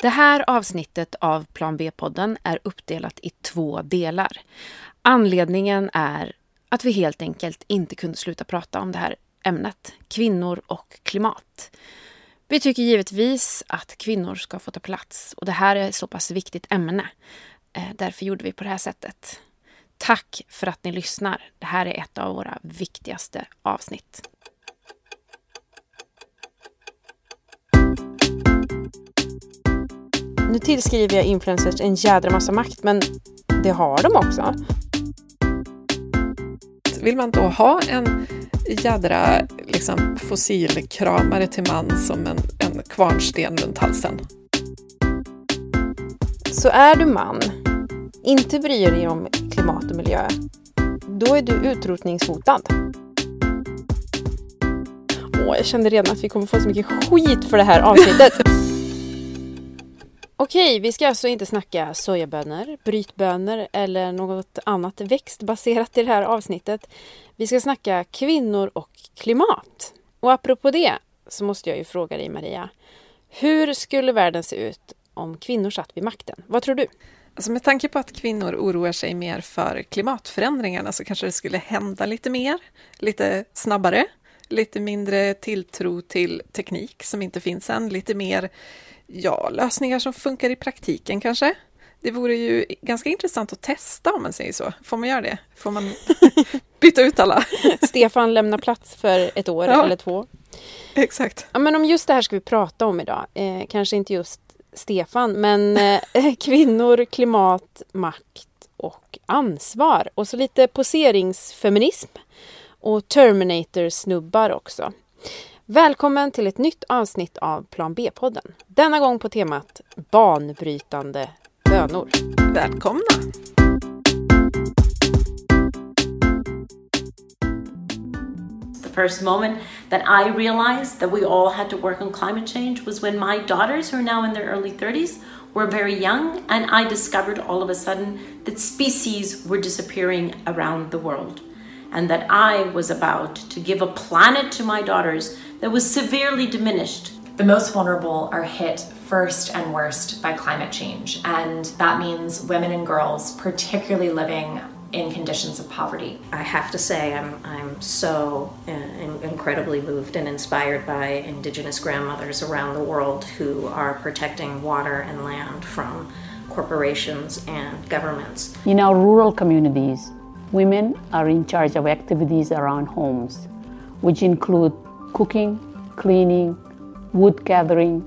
Det här avsnittet av Plan B-podden är uppdelat i två delar. Anledningen är att vi helt enkelt inte kunde sluta prata om det här ämnet, kvinnor och klimat. Vi tycker givetvis att kvinnor ska få ta plats och det här är ett så pass viktigt ämne. Eh, därför gjorde vi på det här sättet. Tack för att ni lyssnar. Det här är ett av våra viktigaste avsnitt. Nu tillskriver jag influencers en jädra massa makt, men det har de också. Vill man då ha en jädra liksom, fossilkramare till man som en, en kvarnsten runt halsen? Så är du man, inte bryr dig om klimat och miljö, då är du utrotningshotad. Åh, jag kände redan att vi kommer få så mycket skit för det här avsnittet. Okej, vi ska alltså inte snacka sojabönor, brytbönor eller något annat växtbaserat i det här avsnittet. Vi ska snacka kvinnor och klimat. Och apropå det så måste jag ju fråga dig Maria. Hur skulle världen se ut om kvinnor satt vid makten? Vad tror du? Alltså med tanke på att kvinnor oroar sig mer för klimatförändringarna så kanske det skulle hända lite mer, lite snabbare, lite mindre tilltro till teknik som inte finns än, lite mer ja, lösningar som funkar i praktiken kanske. Det vore ju ganska intressant att testa om man säger så. Får man göra det? Får man byta ut alla? Stefan lämnar plats för ett år ja, eller två. Exakt. Ja, men om just det här ska vi prata om idag. Eh, kanske inte just Stefan, men eh, kvinnor, klimat, makt och ansvar. Och så lite poseringsfeminism och Terminator-snubbar också. Välkommen till ett nytt avsnitt av Plan B-podden. Denna gång på temat banbrytande bönor. Välkomna! The first moment that I realized that we all had to work on climate change was when my daughters, who are now in their early 30s, were very young, and I discovered all of a sudden that species were disappearing around the world, and that I was about to give a planet to my daughters that was severely diminished. The most vulnerable are hit first and worst by climate change, and that means women and girls, particularly living in conditions of poverty. I have to say, I'm, I'm so uh, incredibly moved and inspired by Indigenous grandmothers around the world who are protecting water and land from corporations and governments. In our rural communities, women are in charge of activities around homes, which include cooking, cleaning, wood gathering,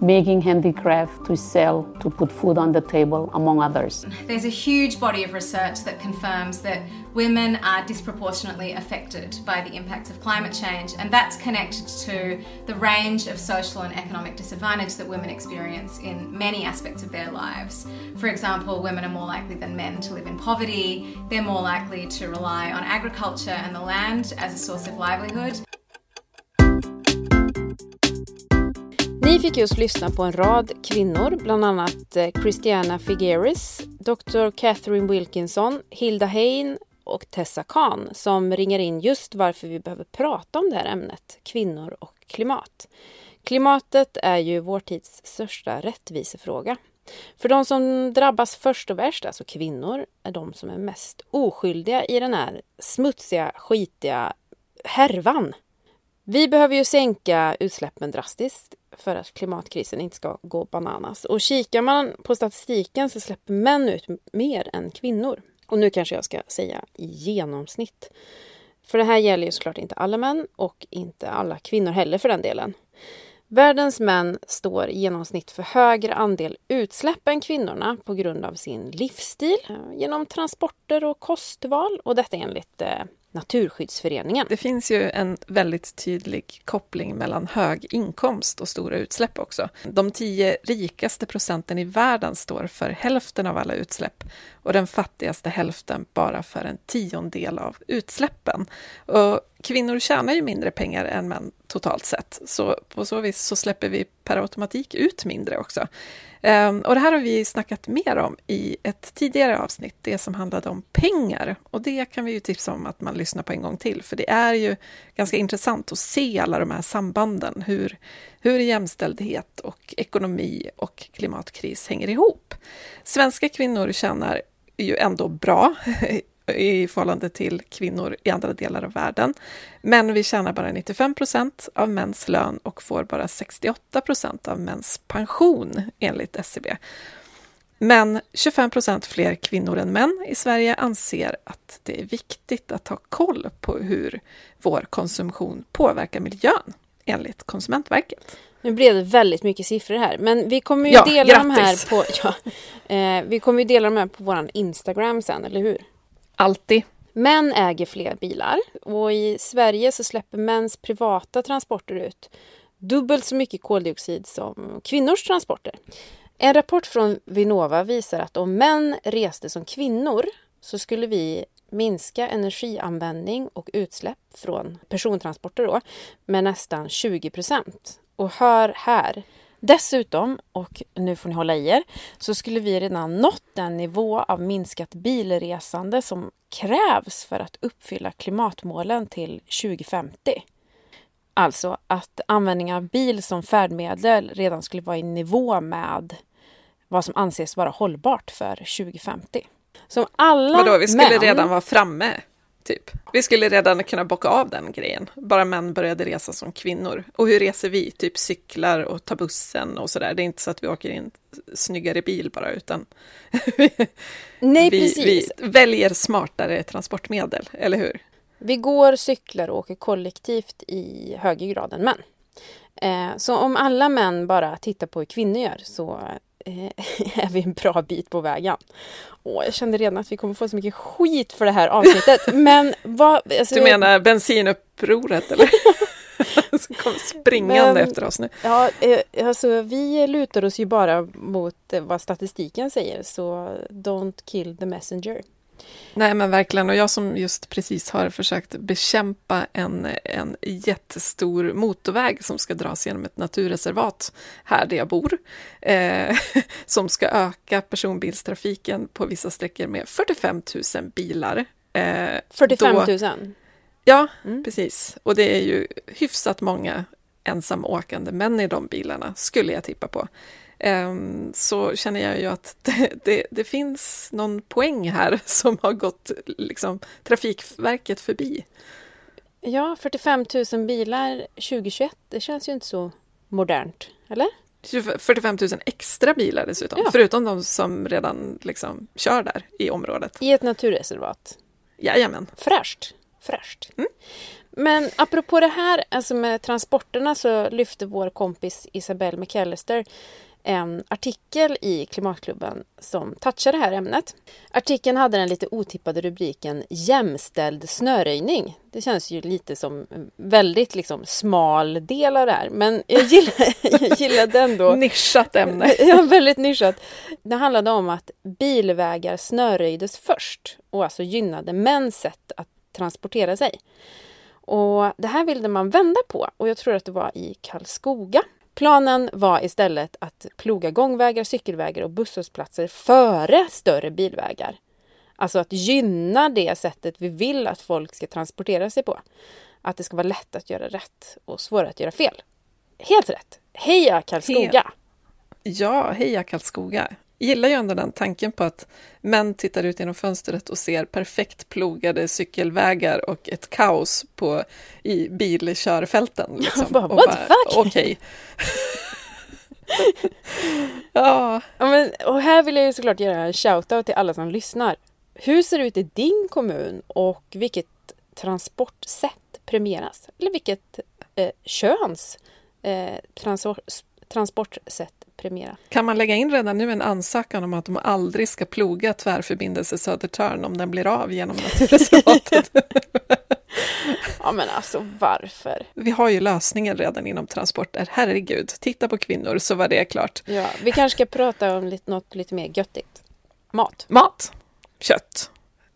making handicraft to sell to put food on the table, among others. There's a huge body of research that confirms that women are disproportionately affected by the impacts of climate change, and that's connected to the range of social and economic disadvantage that women experience in many aspects of their lives. For example, women are more likely than men to live in poverty, they're more likely to rely on agriculture and the land as a source of livelihood. Ni fick just lyssna på en rad kvinnor, bland annat eh, Christiana Figueres, Dr. Catherine Wilkinson, Hilda Hein och Tessa Kahn som ringar in just varför vi behöver prata om det här ämnet, kvinnor och klimat. Klimatet är ju vår tids största rättvisefråga. För de som drabbas först och värst, alltså kvinnor, är de som är mest oskyldiga i den här smutsiga, skitiga härvan. Vi behöver ju sänka utsläppen drastiskt för att klimatkrisen inte ska gå bananas. Och kikar man på statistiken så släpper män ut mer än kvinnor. Och nu kanske jag ska säga i genomsnitt. För det här gäller ju såklart inte alla män och inte alla kvinnor heller för den delen. Världens män står i genomsnitt för högre andel utsläpp än kvinnorna på grund av sin livsstil, eh, genom transporter och kostval och detta enligt eh, Naturskyddsföreningen. Det finns ju en väldigt tydlig koppling mellan hög inkomst och stora utsläpp också. De tio rikaste procenten i världen står för hälften av alla utsläpp och den fattigaste hälften bara för en tiondel av utsläppen. Och kvinnor tjänar ju mindre pengar än män totalt sett, så på så vis så släpper vi per automatik ut mindre också. Ehm, och det här har vi snackat mer om i ett tidigare avsnitt, det som handlade om pengar. Och det kan vi ju tipsa om att man lyssnar på en gång till, för det är ju ganska intressant att se alla de här sambanden, hur hur jämställdhet och ekonomi och klimatkris hänger ihop. Svenska kvinnor tjänar ju ändå bra i förhållande till kvinnor i andra delar av världen. Men vi tjänar bara 95 procent av mäns lön och får bara 68 procent av mäns pension, enligt SCB. Men 25 procent fler kvinnor än män i Sverige anser att det är viktigt att ha koll på hur vår konsumtion påverkar miljön, enligt Konsumentverket. Nu blev det väldigt mycket siffror här, men vi kommer ju ja, dela grattis. de här på ja, eh, Vi kommer ju dela de här på vår Instagram sen, eller hur? Alltid. Män äger fler bilar och i Sverige så släpper mäns privata transporter ut dubbelt så mycket koldioxid som kvinnors transporter. En rapport från Vinnova visar att om män reste som kvinnor så skulle vi minska energianvändning och utsläpp från persontransporter då, med nästan 20 procent. Och hör här, Dessutom, och nu får ni hålla i er, så skulle vi redan nått den nivå av minskat bilresande som krävs för att uppfylla klimatmålen till 2050. Alltså att användning av bil som färdmedel redan skulle vara i nivå med vad som anses vara hållbart för 2050. Som alla Vadå, vi skulle män... redan vara framme? Typ. Vi skulle redan kunna bocka av den grejen, bara män började resa som kvinnor. Och hur reser vi? Typ cyklar och tar bussen och sådär. Det är inte så att vi åker i en snyggare bil bara, utan Nej, vi, precis. vi väljer smartare transportmetodel, eller hur? Vi går, cyklar och åker kollektivt i högre grad än män. Eh, så om alla män bara tittar på hur kvinnor gör så är vi en bra bit på vägen. Åh, jag kände redan att vi kommer få så mycket skit för det här avsnittet. Men vad... Alltså, du menar bensinupproret eller? Som kommer springande men, efter oss nu. Ja, eh, alltså vi lutar oss ju bara mot eh, vad statistiken säger, så don't kill the messenger. Nej men verkligen, och jag som just precis har försökt bekämpa en, en jättestor motorväg som ska dras genom ett naturreservat här där jag bor, eh, som ska öka personbilstrafiken på vissa sträckor med 45 000 bilar. Eh, 45 000? Då, ja, mm. precis. Och det är ju hyfsat många ensamåkande män i de bilarna, skulle jag tippa på. Ehm, så känner jag ju att det, det, det, finns någon poäng här som har gått liksom, Trafikverket förbi. Ja, 45 000 bilar 2021, det känns ju inte så modernt, eller? 45 000 extra bilar dessutom, ja. förutom de som redan liksom kör där i området. I ett naturreservat? Jajamän. Fräscht. Fräscht. Mm. Men apropå det här alltså med transporterna så lyfte vår kompis Isabelle McAllister en artikel i Klimatklubben som touchar det här ämnet. Artikeln hade den lite otippade rubriken Jämställd snöröjning. Det känns ju lite som en väldigt liksom smal del av det här, men jag gillade, jag gillade ändå... nischat ämne. ja, väldigt nischat. Det handlade om att bilvägar snöröjdes först och alltså gynnade mäns sätt att transportera sig. Och Det här ville man vända på och jag tror att det var i Karlskoga Planen var istället att ploga gångvägar, cykelvägar och busshållplatser före större bilvägar. Alltså att gynna det sättet vi vill att folk ska transportera sig på. Att det ska vara lätt att göra rätt och svårare att göra fel. Helt rätt! Heja Karlskoga! Ja, heja Karlskoga! Gillar ju ändå den tanken på att män tittar ut genom fönstret och ser perfekt plogade cykelvägar och ett kaos på, i bilkörfälten. Liksom. bara, What bara, the fuck? Okej. ja. ja men, och här vill jag ju såklart göra en shout-out till alla som lyssnar. Hur ser det ut i din kommun och vilket transportsätt premieras? Eller vilket eh, köns eh, transport, transportsätt premiera. Kan man lägga in redan nu en ansökan om att de aldrig ska ploga tvärförbindelse Södertörn om den blir av genom naturreservatet? ja men alltså varför? Vi har ju lösningen redan inom transporter, herregud. Titta på kvinnor så var det klart. Ja, vi kanske ska prata om lite, något lite mer göttigt. Mat. Mat. Kött.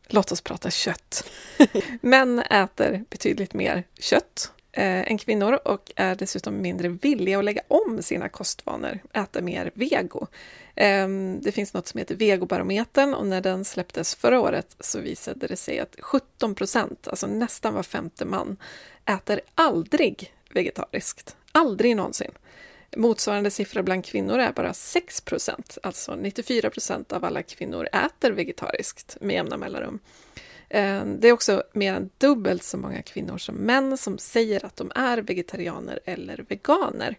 Låt oss prata kött. Män äter betydligt mer kött eh, än kvinnor och är dessutom mindre villiga att lägga om sina kostvanor, äta mer vego. Eh, det finns något som heter Vegobarometern och när den släpptes förra året så visade det sig att 17 procent, alltså nästan var femte man, äter aldrig vegetariskt. Aldrig någonsin. Motsvarande siffra bland kvinnor är bara 6 procent, alltså 94 procent av alla kvinnor äter vegetariskt med jämna mellanrum. Eh, det är också mer än dubbelt så många kvinnor som män som säger att de är vegetarianer eller veganer.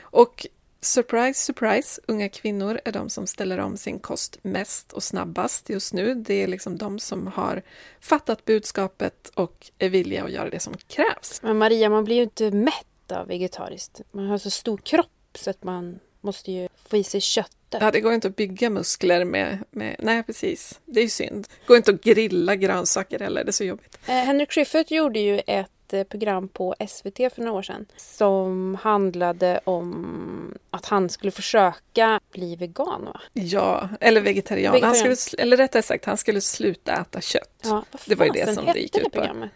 Och surprise, surprise, unga kvinnor är de som ställer om sin kost mest och snabbast just nu. Det är liksom de som har fattat budskapet och är villiga att göra det som krävs. Men Maria, man blir ju inte mätt av vegetariskt. Man har så stor kropp så att man måste ju få i sig kött. Ja, det går inte att bygga muskler med, med... Nej, precis. Det är ju synd. Det går inte att grilla grönsaker heller, det är så jobbigt. Eh, Henrik Schyffert gjorde ju ett eh, program på SVT för några år sedan som handlade om att han skulle försöka bli vegan. Va? Ja, eller vegetarian. Vegetarian. Han skulle, eller rättare sagt, han skulle sluta äta kött. Ja, Det var ju det som det gick ut på. programmet?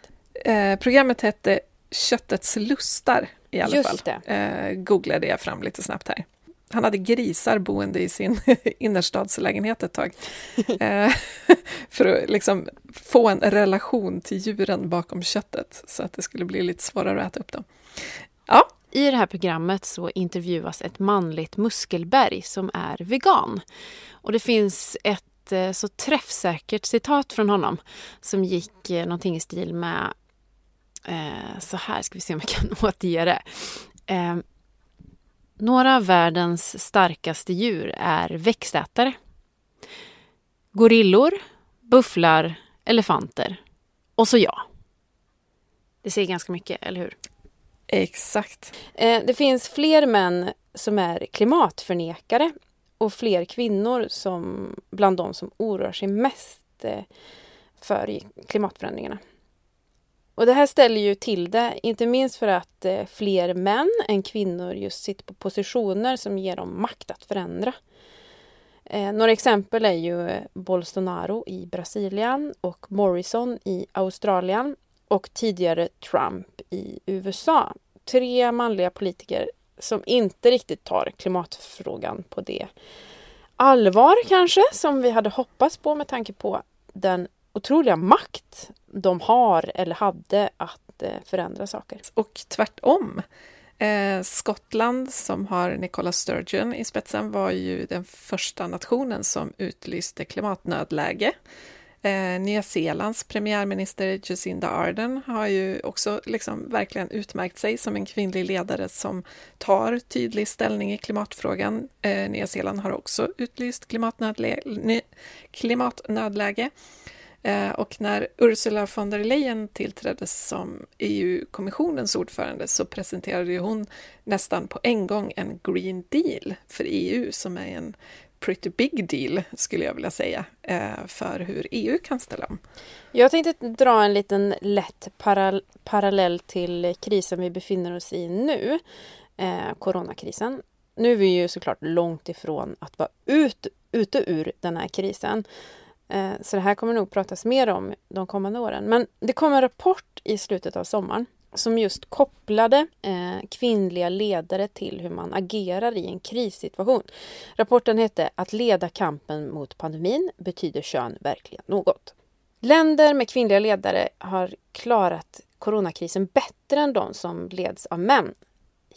Eh, programmet hette Köttets lustar i alla Just fall. Eh, googlade jag fram lite snabbt här. Han hade grisar boende i sin innerstadslägenhet ett tag. Eh, för att liksom få en relation till djuren bakom köttet så att det skulle bli lite svårare att äta upp dem. Ja, I det här programmet så intervjuas ett manligt muskelberg som är vegan. Och det finns ett eh, så träffsäkert citat från honom som gick eh, någonting i stil med eh, så här, ska vi se om jag kan återge det. Eh, några av världens starkaste djur är växtätare. Gorillor, bufflar, elefanter och så jag. Det säger ganska mycket, eller hur? exakt. Eh, det finns fler män som är klimatförnekare och fler kvinnor som bland de som oroar sig mest eh, för klimatförändringarna. Och det här ställer ju till det, inte minst för att eh, fler män än kvinnor just sitter på positioner som ger dem makt att förändra. Eh, några exempel är ju eh, Bolsonaro i Brasilien och Morrison i Australien och tidigare Trump i USA. Tre manliga politiker som inte riktigt tar klimatfrågan på det allvar kanske som vi hade hoppats på med tanke på den otroliga makt de har eller hade att eh, förändra saker. Och tvärtom. Eh, Skottland, som har Nicola Sturgeon i spetsen, var ju den första nationen som utlyste klimatnödläge. Eh, Nya Zeelands premiärminister Jacinda Ardern har ju också liksom verkligen utmärkt sig som en kvinnlig ledare som tar tydlig ställning i klimatfrågan. Eh, Nya Zeeland har också utlyst klimatnödlä- klimatnödläge. Eh, och när Ursula von der Leyen tillträdde som EU-kommissionens ordförande så presenterade hon nästan på en gång en Green Deal för EU som är en pretty big deal, skulle jag vilja säga, eh, för hur EU kan ställa om. Jag tänkte dra en liten lätt para parallell till krisen vi befinner oss i nu, eh, coronakrisen. Nu är vi ju såklart långt ifrån att vara ut, ute ur den här krisen. Eh, så det här kommer nog pratas mer om de kommande åren. Men det kom en rapport i slutet av sommaren som just kopplade eh, kvinnliga ledare till hur man agerar i en krissituation. Rapporten hette Att leda kampen mot pandemin betyder kön verkligen något. Länder med kvinnliga ledare har klarat coronakrisen bättre än de som leds av män.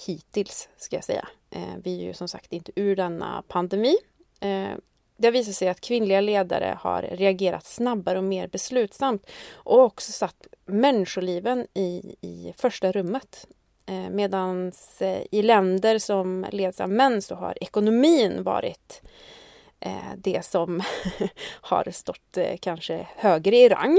Hittills, ska jag säga. Eh, vi är ju som sagt inte ur denna pandemi. Eh, det har visat sig att kvinnliga ledare har reagerat snabbare och mer beslutsamt och också satt människoliven i, i första rummet. Eh, Medan eh, i länder som leds av män så har ekonomin varit eh, det som har stått eh, kanske högre i rang.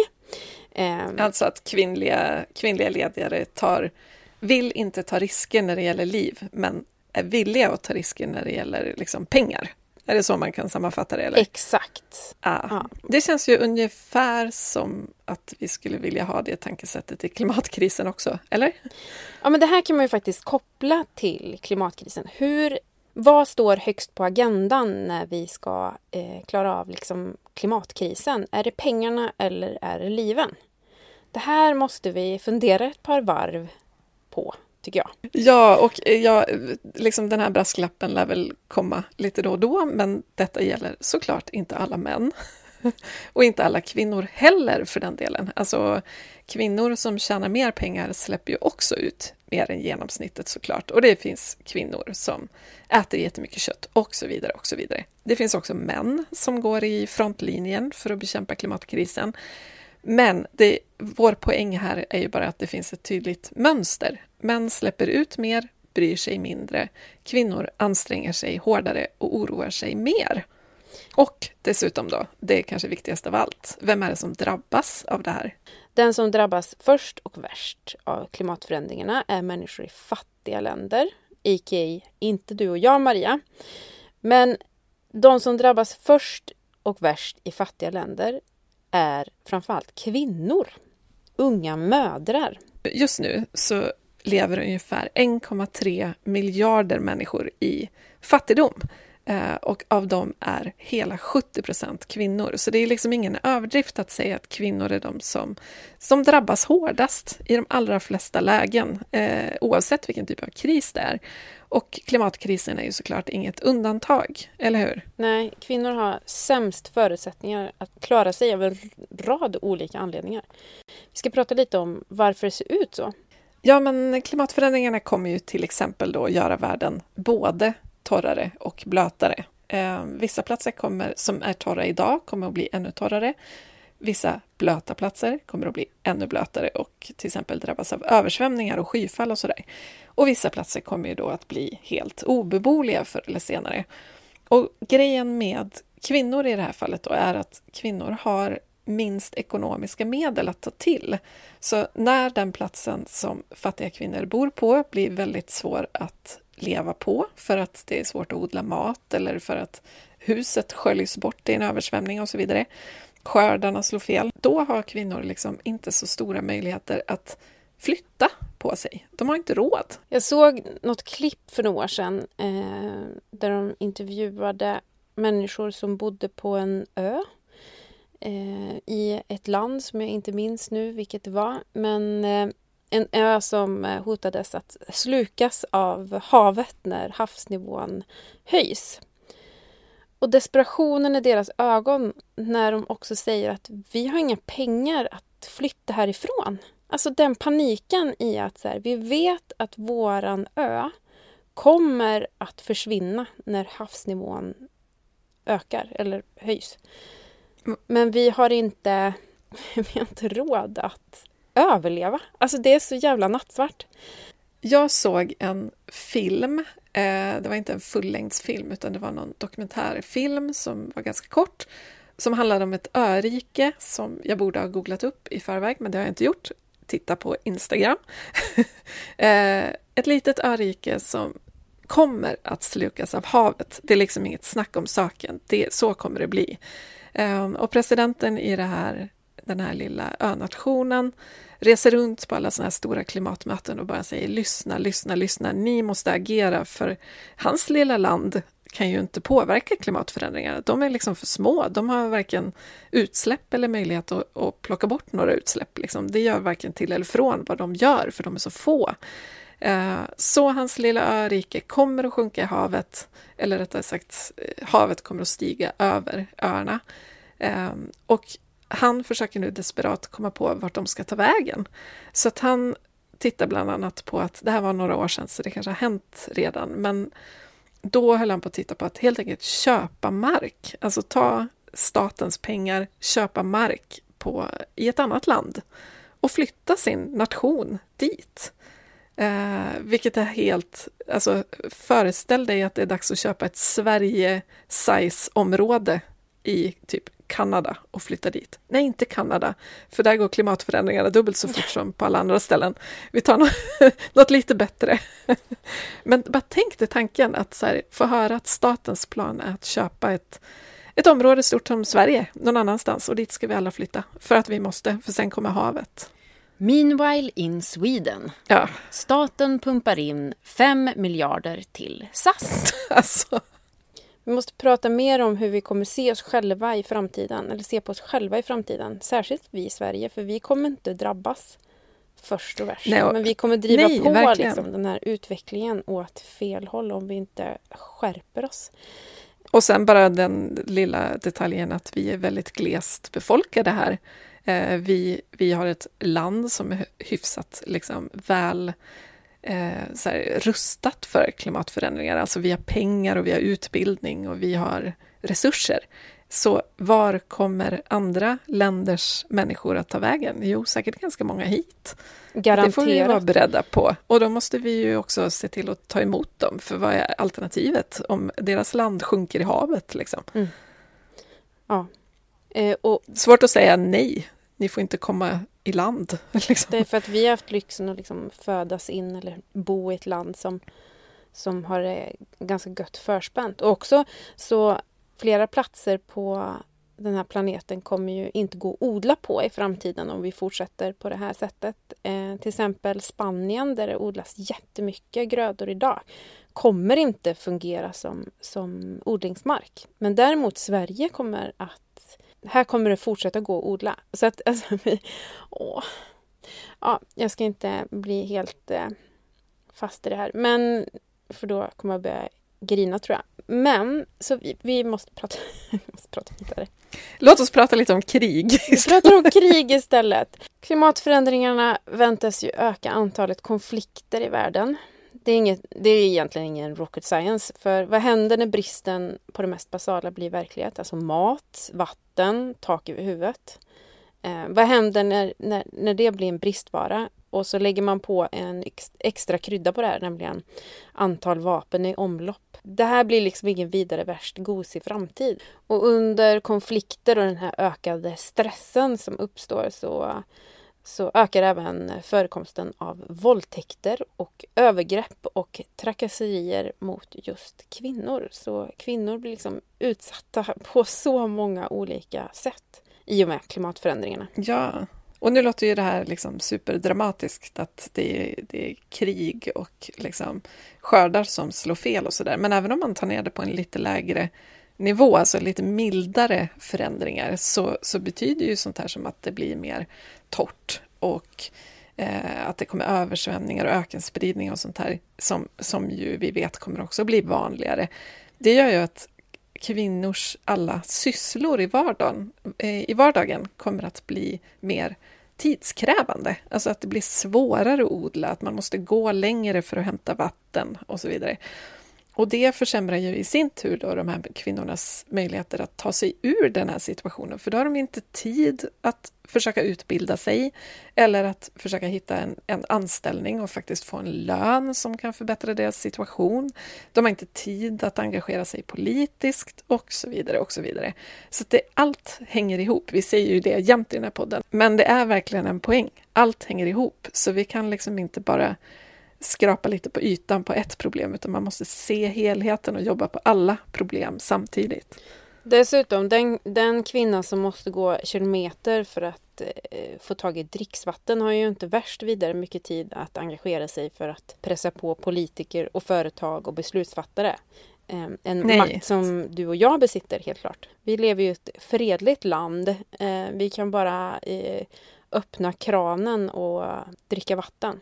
Eh, Alltså att kvinnliga, kvinnliga ledare tar, vill inte ta risker när det gäller liv, men är villiga att ta risker när det gäller liksom, pengar. Är det så man kan sammanfatta det? Eller? Exakt. Ah. Ja. Det känns ju ungefär som att vi skulle vilja ha det tankesättet i klimatkrisen också, eller? Ja, men det här kan man ju faktiskt koppla till klimatkrisen. Hur, vad står högst på agendan när vi ska eh, klara av liksom, klimatkrisen? Är det pengarna eller är det liven? Det här måste vi fundera ett par varv på, tycker jag. Ja, och eh, ja, liksom den här brasklappen lär väl komma lite då och då, men detta gäller såklart inte alla män. och inte alla kvinnor heller för den delen. Alltså kvinnor som tjänar mer pengar släpper ju också ut mer än genomsnittet såklart. Och det finns kvinnor som äter jättemycket kött och så vidare. och så vidare. Det finns också män som går i frontlinjen för att bekämpa klimatkrisen. Men det, vår poäng här är ju bara att det finns ett tydligt mönster. Män släpper ut mer, bryr sig mindre. Kvinnor anstränger sig hårdare och oroar sig mer. Och dessutom då, det är kanske viktigast av allt, vem är det som drabbas av det här? Den som drabbas först och värst av klimatförändringarna är människor i fattiga länder, a.k.a. inte du och jag Maria. Men de som drabbas först och värst i fattiga länder är framförallt kvinnor, unga mödrar. Just nu så lever ungefär 1,3 miljarder människor i fattigdom. Eh, och av dem är hela 70 procent kvinnor. Så det är liksom ingen överdrift att säga att kvinnor är de som, som drabbas hårdast i de allra flesta lägen, eh, oavsett vilken typ av kris det är. Och klimatkrisen är ju såklart inget undantag, eller hur? Nej, kvinnor har sämst förutsättningar att klara sig av en rad olika anledningar. Vi ska prata lite om varför det ser ut så. Ja, men klimatförändringarna kommer ju till exempel då göra världen både torrare och blötare. Eh, vissa platser kommer, som är torra idag kommer att bli ännu torrare. Vissa blöta platser kommer att bli ännu blötare och till exempel drabbas av översvämningar och skyfall och sådär. Och vissa platser kommer ju då att bli helt obeboeliga förr eller senare. Och grejen med kvinnor i det här fallet då är att kvinnor har minst ekonomiska medel att ta till. Så när den platsen som fattiga kvinnor bor på blir väldigt svår att leva på för att det är svårt att odla mat eller för att huset sköljs bort i en översvämning och så vidare. Skördarna slår fel. Då har kvinnor liksom inte så stora möjligheter att flytta på sig. De har inte råd. Jag såg något klipp för några år sedan eh, där de intervjuade människor som bodde på en ö eh, i ett land som jag inte minns nu vilket det var. Men eh, en ö som eh, hotades att slukas av havet när havsnivån höjs. Och desperationen i deras ögon när de också säger att vi har inga pengar att flytta härifrån. Alltså den paniken i att så här, vi vet att våran ö kommer att försvinna när havsnivån ökar eller höjs. Men vi har inte, vi har inte råd att överleva. Alltså det är så jävla nattsvart. Jag såg en film, eh, det var inte en fullängdsfilm utan det var någon dokumentärfilm som var ganska kort, som handlade om ett örike som jag borde ha googlat upp i förväg, men det har jag inte gjort. Titta på Instagram. eh, ett litet örike som kommer att slukas av havet. Det är liksom inget snack om saken. Det, så kommer det bli. Eh, och presidenten i det här, den här lilla önationen reser runt på alla sådana här stora klimatmöten och bara säger lyssna, lyssna, lyssna, ni måste agera för hans lilla land kan ju inte påverka klimatförändringarna. De är liksom för små. De har varken utsläpp eller möjlighet att, att plocka bort några utsläpp. Liksom. Det gör varken till eller från vad de gör, för de är så få. Eh, så hans lilla örike kommer att sjunka i havet, eller rättare sagt, eh, havet kommer att stiga över öarna. Eh, och han försöker nu desperat komma på vart de ska ta vägen. Så att han tittar bland annat på att, det här var några år sedan så det kanske har hänt redan, men då höll han på att titta på att helt enkelt köpa mark, alltså ta statens pengar, köpa mark på, i ett annat land och flytta sin nation dit. Eh, vilket är helt... Alltså, föreställ dig att det är dags att köpa ett Sverige-size-område i typ Kanada och flytta dit. Nej, inte Kanada, för där går klimatförändringarna dubbelt så fort som på alla andra ställen. Vi tar något, något lite bättre. Men bara tänk dig tanken att här, få höra att statens plan är att köpa ett, ett område stort som Sverige någon annanstans och dit ska vi alla flytta för att vi måste, för sen kommer havet. Meanwhile in Sweden. Ja. Staten pumpar in 5 miljarder till SAS. alltså. Vi måste prata mer om hur vi kommer se oss själva i framtiden, eller se på oss själva i framtiden. Särskilt vi i Sverige, för vi kommer inte drabbas först och värst. Nej, men vi kommer driva nej, på liksom, den här utvecklingen åt fel håll om vi inte skärper oss. Och sen bara den lilla detaljen att vi är väldigt glest befolkade här. Eh, vi, vi har ett land som är hyfsat liksom, väl eh, så här, rustat för klimatförändringar. Alltså vi har pengar och vi har utbildning och vi har resurser. Så var kommer andra länders människor att ta vägen? Jo, säkert ganska många hit. Garanterat. Det får vi vara beredda på. Och då måste vi ju också se till att ta emot dem, för vad är alternativet om deras land sjunker i havet? Liksom? Mm. Ja. Eh, och Svårt att säga nej, ni får inte komma i land. Liksom. det är för att vi har haft lyxen att liksom födas in eller bo i ett land som, som har det ganska gött förspänt. Och också så flera platser på den här planeten kommer ju inte gå att odla på i framtiden om vi fortsätter på det här sättet. Eh, till exempel Spanien där det odlas jättemycket grödor idag kommer inte fungera som, som odlingsmark. Men däremot Sverige kommer att... Här kommer det fortsätta gå att odla. Så att alltså, vi, åh. Ja, jag ska inte bli helt eh, fast i det här. Men för då kommer jag börja grina tror jag. Men, så vi, vi måste prata, vi måste prata vidare. Låt oss prata lite om krig. Vi pratar om krig istället. Klimatförändringarna väntas ju öka antalet konflikter i världen. Det är, inget, det är egentligen ingen rocket science, för vad händer när bristen på det mest basala blir verklighet? Alltså mat, vatten, tak över huvudet. Eh, vad händer när, när, när det blir en bristvara? Och så lägger man på en extra krydda på det här, nämligen antal vapen i omlopp. Det här blir liksom ingen vidare värst gosig framtid. Och under konflikter och den här ökade stressen som uppstår så, så ökar även förekomsten av våldtäkter och övergrepp och trakasserier mot just kvinnor. Så kvinnor blir liksom utsatta på så många olika sätt i och med klimatförändringarna. Ja, och nu låter ju det här liksom superdramatiskt, att det är, det är krig och liksom skördar som slår fel och sådär. Men även om man tar ner det på en lite lägre nivå, alltså lite mildare förändringar, så, så betyder ju sånt här som att det blir mer torrt och eh, att det kommer översvämningar och ökenspridning och sånt här, som, som ju vi vet kommer också bli vanligare. Det gör ju att kvinnors alla sysslor i vardagen, eh, i vardagen kommer att bli mer tidskrävande. Alltså att det blir svårare att odla, att man måste gå längre för att hämta vatten och så vidare. Och det försämrar ju i sin tur då de här kvinnornas möjligheter att ta sig ur den här situationen, för då har de inte tid att försöka utbilda sig eller att försöka hitta en, en anställning och faktiskt få en lön som kan förbättra deras situation. De har inte tid att engagera sig politiskt och så vidare. och Så vidare. Så det, allt hänger ihop. Vi säger ju det jämt i den här podden, men det är verkligen en poäng. Allt hänger ihop, så vi kan liksom inte bara skrapa lite på ytan på ett problem, utan man måste se helheten och jobba på alla problem samtidigt. Dessutom, den, den kvinna som måste gå kilometer för att eh, få tag i dricksvatten har ju inte värst vidare mycket tid att engagera sig för att pressa på politiker och företag och beslutsfattare. Eh, en Nej. makt som du och jag besitter, helt klart. Vi lever ju i ett fredligt land. Eh, vi kan bara eh, öppna kranen och dricka vatten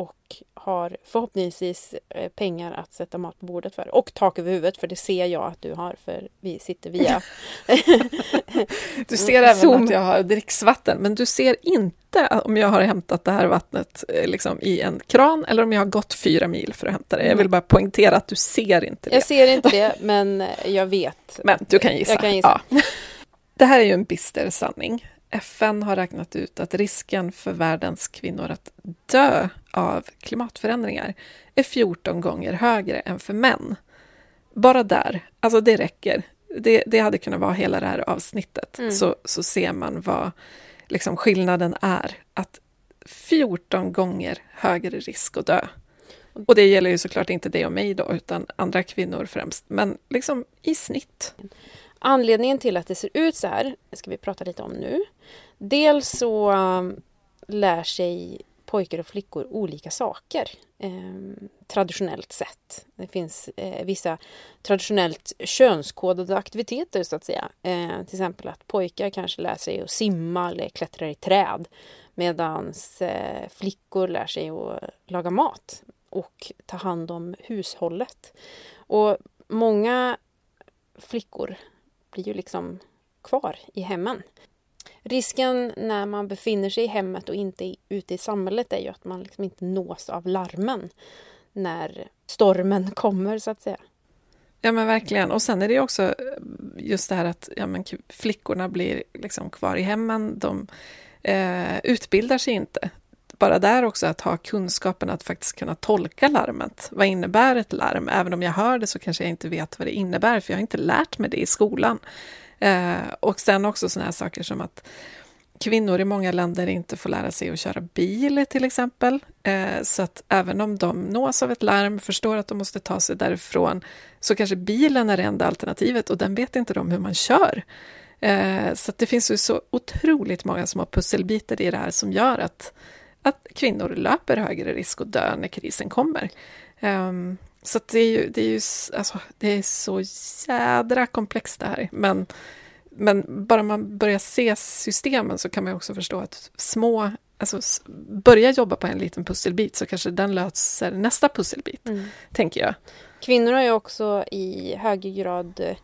och har förhoppningsvis eh, pengar att sätta mat på bordet för. Och tak över huvudet, för det ser jag att du har, för vi sitter via... Du ser även Zoom. att jag har dricksvatten, men du ser inte om jag har hämtat det här vattnet eh, liksom, i en kran eller om jag har gått fyra mil för att hämta det. Jag vill bara poängtera att du ser inte det. Jag ser inte det, men jag vet. Men du kan gissa. Jag kan gissa. Ja. Det här är ju en bister sanning. FN har räknat ut att risken för världens kvinnor att dö av klimatförändringar är 14 gånger högre än för män. Bara där, alltså det räcker. Det, det hade kunnat vara hela det här avsnittet, Mm. så, så ser man vad liksom, skillnaden är. Att 14 gånger högre risk att dö. Och det gäller ju såklart inte dig och mig då, utan andra kvinnor främst, men liksom i snitt. Anledningen till att det ser ut så här ska vi prata lite om nu. Dels så um, lär sig pojkar och flickor olika saker eh, traditionellt sett. Det finns eh, vissa traditionellt könskodade aktiviteter så att säga. Eh, till exempel att pojkar kanske lär sig att simma eller klättra i träd medan eh, flickor lär sig att laga mat och ta hand om hushållet. Och många flickor blir ju liksom kvar i hemmen. Risken när man befinner sig i hemmet och inte ute i samhället är ju att man liksom inte nås av larmen när stormen kommer, så att säga. Ja men verkligen. Och sen är det också eh, just det här att ja, men flickorna blir liksom kvar i hemmen. De eh, utbildar sig inte. Bara där också att ha kunskapen att faktiskt kunna tolka larmet. Vad innebär ett larm? Även om jag hör det så kanske jag inte vet vad det innebär, för jag har inte lärt mig det i skolan. Eh, och sen också sådana här saker som att kvinnor i många länder inte får lära sig att köra bil till exempel. Eh, så att även om de nås av ett larm, förstår att de måste ta sig därifrån, så kanske bilen är det enda alternativet och den vet inte de hur man kör. Eh, så det finns ju så otroligt många små pusselbitar i det här som gör att, att kvinnor löper högre risk att dö när krisen kommer. Um, så det är ju, det är ju alltså, det är så jädra komplext det här. Men, men bara man börjar se systemen så kan man också förstå att små, alltså börja jobba på en liten pusselbit så kanske den löser nästa pusselbit, mm. tänker jag. Kvinnor har ju också i högre grad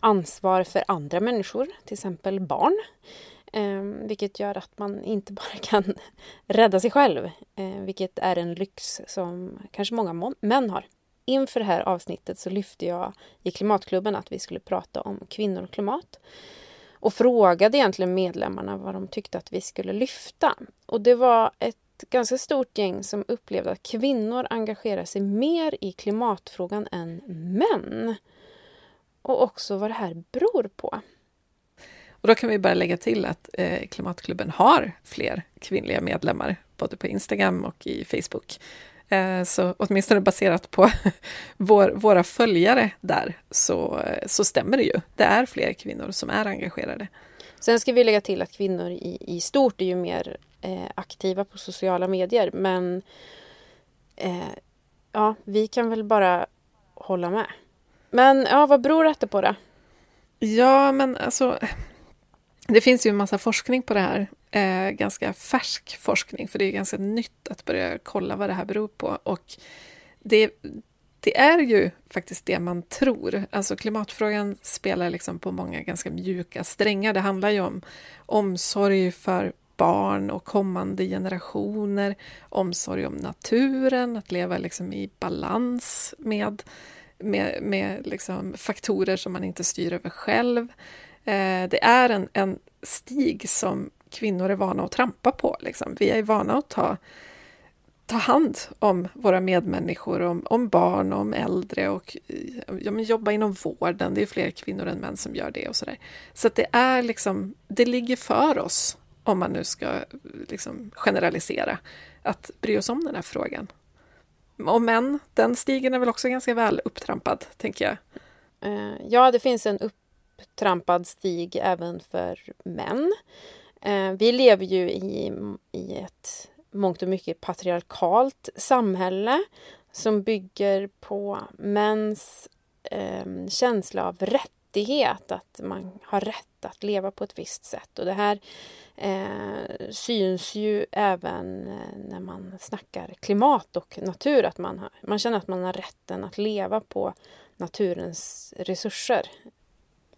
ansvar för andra människor, till exempel barn. Eh, vilket gör att man inte bara kan rädda sig själv, eh, vilket är en lyx som kanske många män har. Inför det här avsnittet så lyfte jag i Klimatklubben att vi skulle prata om kvinnor och klimat och frågade egentligen medlemmarna vad de tyckte att vi skulle lyfta. Och det var ett ganska stort gäng som upplevde att kvinnor engagerar sig mer i klimatfrågan än män. Och också vad det här beror på. Och då kan vi bara lägga till att eh, Klimatklubben har fler kvinnliga medlemmar, både på Instagram och i Facebook. Eh, så åtminstone baserat på vår, våra följare där så, så stämmer det ju. Det är fler kvinnor som är engagerade. Sen ska vi lägga till att kvinnor i, i stort är ju mer eh, aktiva på sociala medier men eh, ja, vi kan väl bara hålla med. Men ja, vad beror detta på då? Ja, men alltså det finns ju en massa forskning på det här eh, ganska färsk forskning, för det är ganska nytt att börja kolla vad det här beror på. Och det, det är ju faktiskt det man tror. Alltså klimatfrågan spelar liksom på många ganska mjuka strängar. Det handlar ju om omsorg för barn och kommande generationer, omsorg om naturen, att leva liksom i balans med, med, med liksom faktorer som man inte styr över själv. Eh, det är en, en stig som kvinnor är vana att trampa på. Liksom. Vi är vana att ta, ta hand om våra medmänniskor, om, om barn, om äldre och ja, men jobba inom vården. Det är fler kvinnor än män som gör det och sådär. Så att det är liksom, det ligger för oss, om man nu ska liksom generalisera, att bry oss om den här frågan. Och män, den stigen är väl också ganska väl upptrampad, tänker jag. Eh, ja, det finns en upp upptrampad stig även för män. Eh, vi lever ju i, i ett mångt och mycket patriarkalt samhälle som bygger på mäns eh, känsla av rättighet, att man har rätt att leva på ett visst sätt. Och det här eh, syns ju även eh, när man snackar klimat och natur, att man, har, man känner att man har rätten att leva på naturens resurser.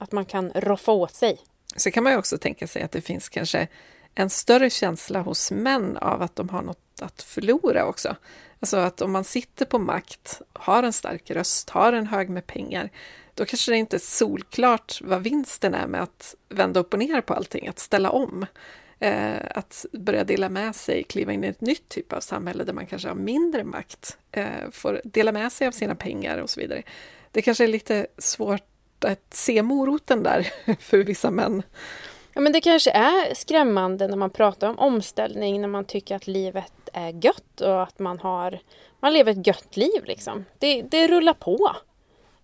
Att man kan roffa åt sig så kan man ju också tänka sig att det finns kanske en större känsla hos män av att de har något att förlora också. Alltså att om man sitter på makt, har en stark röst, har en hög med pengar, då kanske det inte är solklart vad vinsten är med att vända upp och ner på allting, att ställa om. Eh, att börja dela med sig, kliva in i ett nytt typ av samhälle där man kanske har mindre makt, eh, får dela med sig av sina pengar och så vidare. Det kanske är lite svårt att se moroten där för vissa män. Ja, men det kanske är skrämmande när man pratar om omställning, när man tycker att livet är gött och att man har man lever ett gött liv liksom. Det, det rullar på.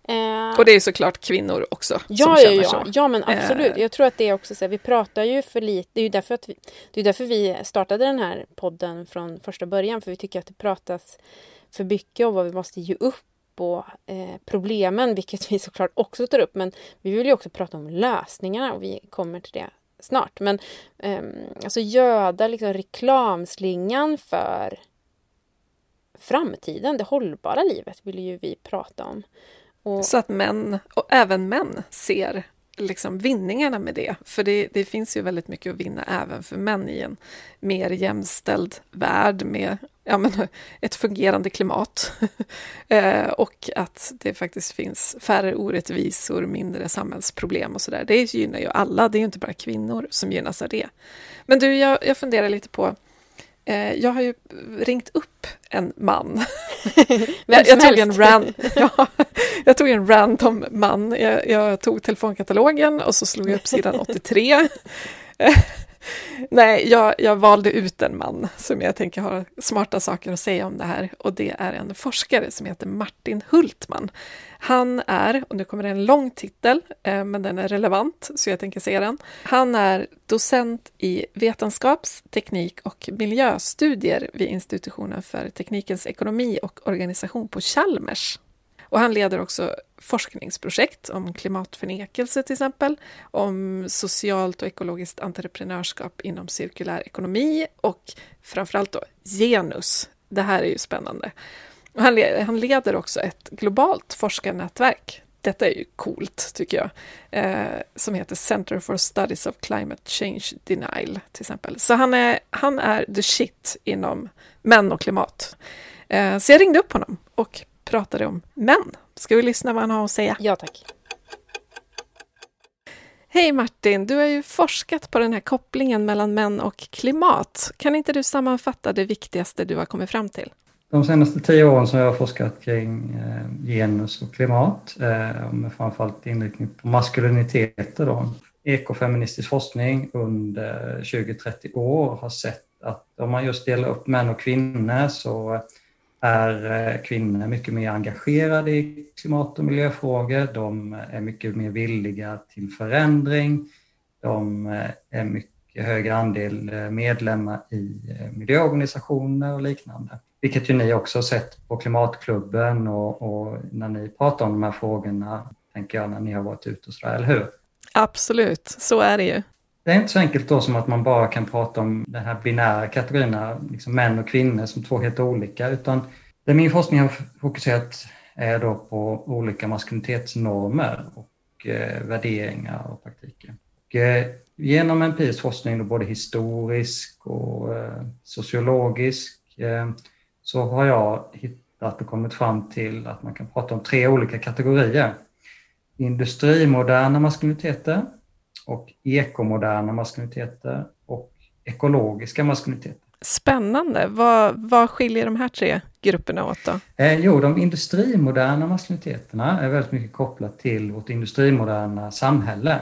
Eh, och det är såklart kvinnor också ja, som känner ja, så. Ja, men absolut. Eh. Jag tror att det är också så här, vi pratar ju för lite. Det är ju därför, att vi, det är därför vi startade den här podden från första början, för vi tycker att det pratas för mycket om vad vi måste ge upp på eh, problemen, vilket vi såklart också tar upp. Men vi vill ju också prata om lösningarna och vi kommer till det snart. Men eh, alltså göda liksom reklamslingan för framtiden, det hållbara livet, vill ju vi prata om. Och... Så att män, och även män, ser liksom vinningarna med det. För det, det, finns ju väldigt mycket att vinna även för män i en mer jämställd värld med ja, men, ett fungerande klimat. eh, och att det faktiskt finns färre orättvisor, mindre samhällsproblem och sådär. Det gynnar ju alla, det är ju inte bara kvinnor som gynnas av det. Men du, jag, jag funderar lite på Eh, jag har ju ringt upp en man. jag, jag, tog en ran, ja, jag tog en random man. Jag, jag, tog telefonkatalogen och så slog jag upp sidan 83. Nej, jag, jag, valde ut en man som jag tänker har smarta saker att säga om det här och det är en forskare som heter Martin Hultman. Han är, och nu kommer det en lång titel, eh, men den är relevant så jag tänker säga den. Han är docent i vetenskaps-, teknik och miljöstudier vid institutionen för teknikens ekonomi och organisation på Chalmers. Och han leder också forskningsprojekt om klimatförnekelse till exempel, om socialt och ekologiskt entreprenörskap inom cirkulär ekonomi och framförallt då genus. Det här är ju spännande. Och han, han leder också ett globalt forskarnätverk detta är ju coolt, tycker jag, eh, som heter Center for Studies of Climate Change Denial, till exempel. Så han är, han är the shit inom män och klimat. Eh, så jag ringde upp honom och pratade om män. Ska vi lyssna vad han har att säga? Ja, tack. Hej Martin, du har ju forskat på den här kopplingen mellan män och klimat. Kan inte du sammanfatta det viktigaste du har kommit fram till? De senaste tio åren så har jag forskat kring eh, genus och klimat, eh, med framförallt inriktning på maskuliniteter. Då. Ekofeministisk forskning under 20-30 år har sett att om man just delar upp män och kvinnor så är eh, kvinnor mycket mer engagerade i klimat och miljöfrågor. De eh, är mycket mer villiga till förändring. De eh, är mycket högre andel medlemmar i miljöorganisationer och liknande. Vilket ju ni också har sett på Klimatklubben och, och när ni pratar om de här frågorna, tänker jag, när ni har varit ute och sådär, eller hur? Absolut, så är det ju. Det är inte så enkelt då som att man bara kan prata om de här binära kategorierna, liksom män och kvinnor som två helt olika, utan det min forskning har fokuserat är då på olika maskulinitetsnormer och eh, värderingar och praktiker. Och, eh, genom empirisk forskning, då både historisk och eh, sociologisk, eh, så har jag hittat och kommit fram till att man kan prata om tre olika kategorier. Industrimoderna maskuliniteter, och ekomoderna maskuliniteter och ekologiska maskuliniteter. Spännande. Vad, vad skiljer de här tre grupperna åt då? Eh, jo, de industrimoderna maskuliniteterna är väldigt mycket kopplat till vårt industrimoderna samhälle.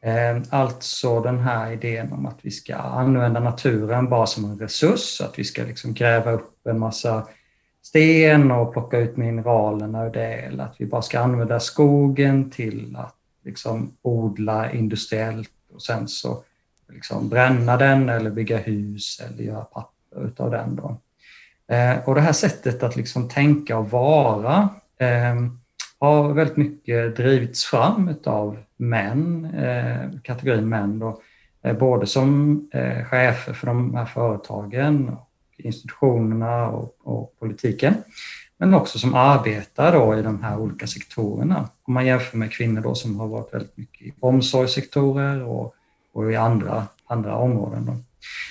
Eh, alltså den här idén om att vi ska använda naturen bara som en resurs, att vi ska liksom gräva upp en massa sten och plocka ut mineralerna ur det, eller att vi bara ska använda skogen till att liksom odla industriellt och sen så liksom bränna den eller bygga hus eller göra papper utav den. Då. Eh, och det här sättet att liksom tänka och vara eh, har väldigt mycket drivits fram utav män, eh, kategorin män då, eh, både som eh, chefer för de här företagen, och institutionerna och, och politiken, men också som arbetar då i de här olika sektorerna. Om man jämför med kvinnor då som har varit väldigt mycket i omsorgssektorer och, och i andra, andra områden. Då.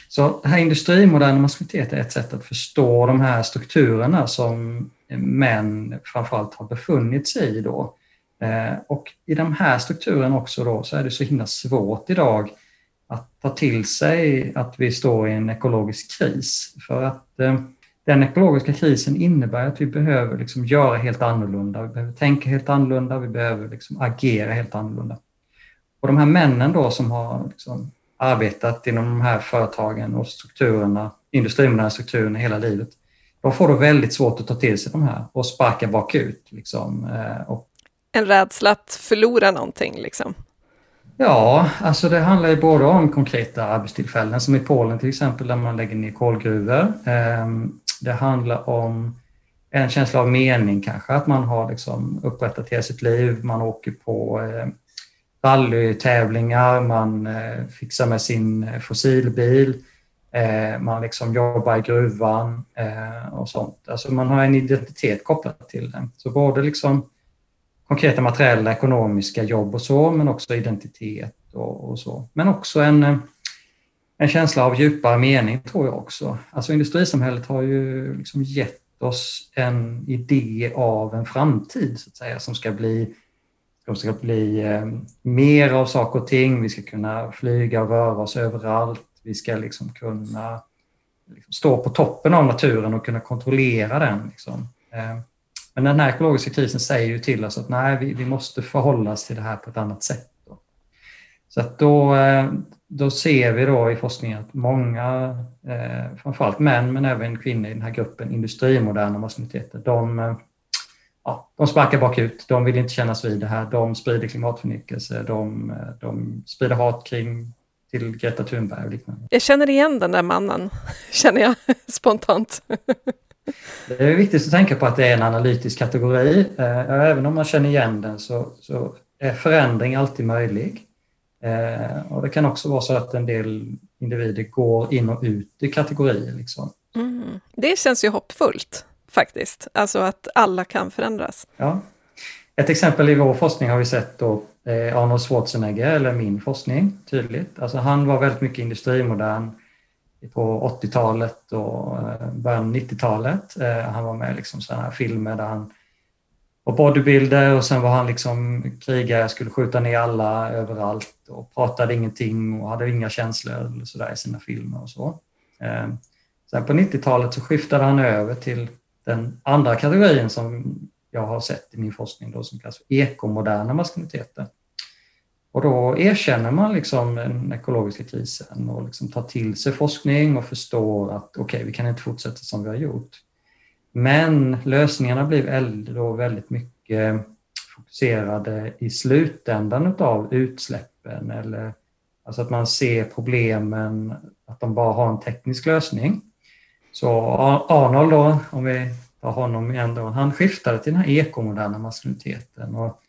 Så det här industrimoderna maskulinitet är ett sätt att förstå de här strukturerna som män framförallt har befunnit sig i då. Eh, och i de här strukturerna också då så är det så himla svårt idag att ta till sig att vi står i en ekologisk kris. För att eh, den ekologiska krisen innebär att vi behöver liksom göra helt annorlunda, vi behöver tänka helt annorlunda, vi behöver liksom agera helt annorlunda. Och de här männen då som har liksom arbetat inom de här företagen och strukturerna, industrimoderna strukturerna hela livet, de får då väldigt svårt att ta till sig de här och sparka bakut. Liksom. Eh, och, en rädsla att förlora någonting liksom? Ja, alltså det handlar ju både om konkreta arbetstillfällen som i Polen till exempel där man lägger ner kolgruvor. Det handlar om en känsla av mening kanske, att man har liksom upprättat hela sitt liv, man åker på eh, rallytävlingar, man eh, fixar med sin eh, fossilbil, eh, man liksom jobbar i gruvan eh, och sånt. Alltså man har en identitet kopplat till det. Så både liksom konkreta materiella, ekonomiska jobb och så, men också identitet och, och så. Men också en, eh, en känsla av djupare mening tror jag också. Alltså industrisamhället har ju liksom gett oss en idé av en framtid så att säga som ska bli som ska bli eh, mer av saker och ting. Vi ska kunna flyga och röra oss överallt. Vi ska liksom kunna liksom stå på toppen av naturen och kunna kontrollera den. Liksom. Eh, men den här ekologiska krisen säger ju till oss att nej, vi, vi måste förhålla oss till det här på ett annat sätt. Då. Så att då, eh, då ser vi då i forskningen att många, eh, framförallt män men även kvinnor i den här gruppen industrimoderna maskuliniteter, de, eh, ja, de sparkar bakut, de vill inte kännas vid det här, de sprider klimatförnekelse, de, eh, de sprider hat kring till Greta Thunberg och liknande. Jag känner igen den där mannen, känner jag spontant. Det är viktigt att tänka på att det är en analytisk kategori. Eh, även om man känner igen den så, så är förändring alltid möjlig. Eh, och det kan också vara så att en del individer går in och ut i kategorier. Liksom. Mm. Det känns ju hoppfullt faktiskt, alltså att alla kan förändras. Ja. Ett exempel i vår forskning har vi sett då eh, Arnold Schwarzenegger, eller min forskning, tydligt. Alltså han var väldigt mycket industrimodern på 80-talet och eh, början av 90-talet. Eh, han var med i liksom sådana här filmer där han var bodybuilder och sen var han liksom krigare, skulle skjuta ner alla överallt och pratade ingenting och hade inga känslor eller sådär i sina filmer och så. Ehm, sen på 90-talet så skiftade han över till den andra kategorin som jag har sett i min forskning då, som kallas för ekomoderna maskuliniteter. Och då erkänner man liksom den ekologiska krisen och liksom tar till sig forskning och förstår att okej, okay, vi kan inte fortsätta som vi har gjort. Men lösningarna blev då väldigt mycket fokuserade i slutändan av utsläppen eller alltså att man ser problemen, att de bara har en teknisk lösning. Så Arnold då, om vi tar honom igen då, han skiftade till den här ekomoderna maskuliniteten. Och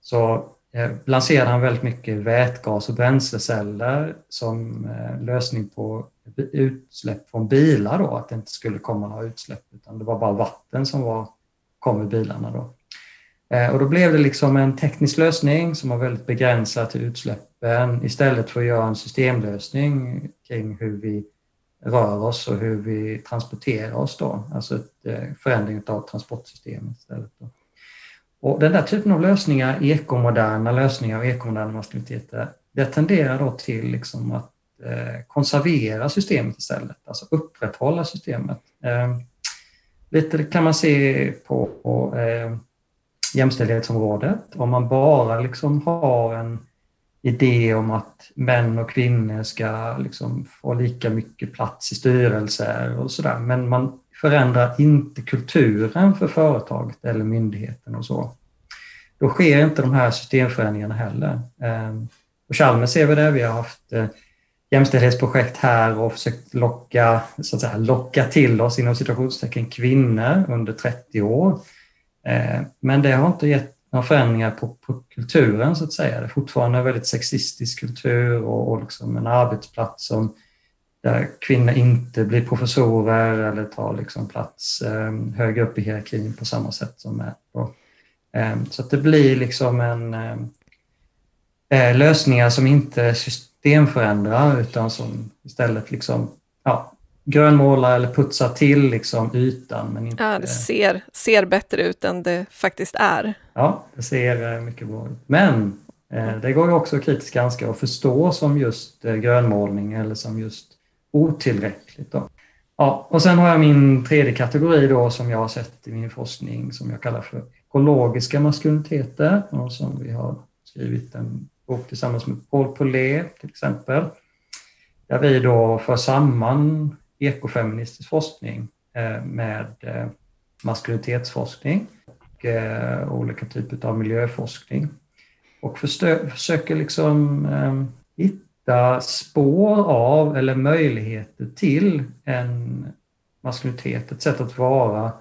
så eh, lanserade han väldigt mycket vätgas och bränsleceller som eh, lösning på utsläpp från bilar då, att det inte skulle komma några utsläpp utan det var bara vatten som var, kom i bilarna då. Eh, och då blev det liksom en teknisk lösning som var väldigt begränsad till utsläppen istället för att göra en systemlösning kring hur vi rör oss och hur vi transporterar oss då, alltså ett eh, förändring av transportsystemet istället. Då. Och den där typen av lösningar, ekomoderna lösningar och ekomoderna maskuliniteter, det tenderar då till liksom att Eh, konservera systemet istället, alltså upprätthålla systemet. Eh, lite kan man se på, på eh, jämställdhetsområdet. Om man bara liksom har en idé om att män och kvinnor ska liksom få lika mycket plats i styrelser och sådär, men man förändrar inte kulturen för företaget eller myndigheten och så. Då sker inte de här systemförändringarna heller. Eh, på Chalmers ser vi det. Vi har haft eh, jämställdhetsprojekt här och försökt locka, så att säga, locka till oss inom situationstecken kvinnor under 30 år. Eh, men det har inte gett några förändringar på, på kulturen så att säga. Det är fortfarande en väldigt sexistisk kultur och, och liksom en arbetsplats som där kvinnor inte blir professorer eller tar liksom plats eh, högre upp i hierarkin på samma sätt som män. Eh, så att det blir liksom en eh, eh lösningar som inte systemförändrar utan som istället liksom, ja, grönmålar eller putsar till liksom ytan. Men inte, ja, det ser, ser bättre ut än det faktiskt är. Ja, det ser mycket bra ut. Men det går ju också att kritiskt granska och förstå som just grönmålning eller som just otillräckligt. Då. Ja, och sen har jag min tredje kategori då som jag har sett i min forskning som jag kallar för ekologiska maskuliniteter och som vi har skrivit en bok tillsammans med Paul Polé till exempel. Där vi då för samman ekofeministisk forskning eh, med eh, maskulinitetsforskning och eh, olika typer av miljöforskning och försöker liksom hitta spår av eller möjligheter till en maskulinitet, ett sätt att vara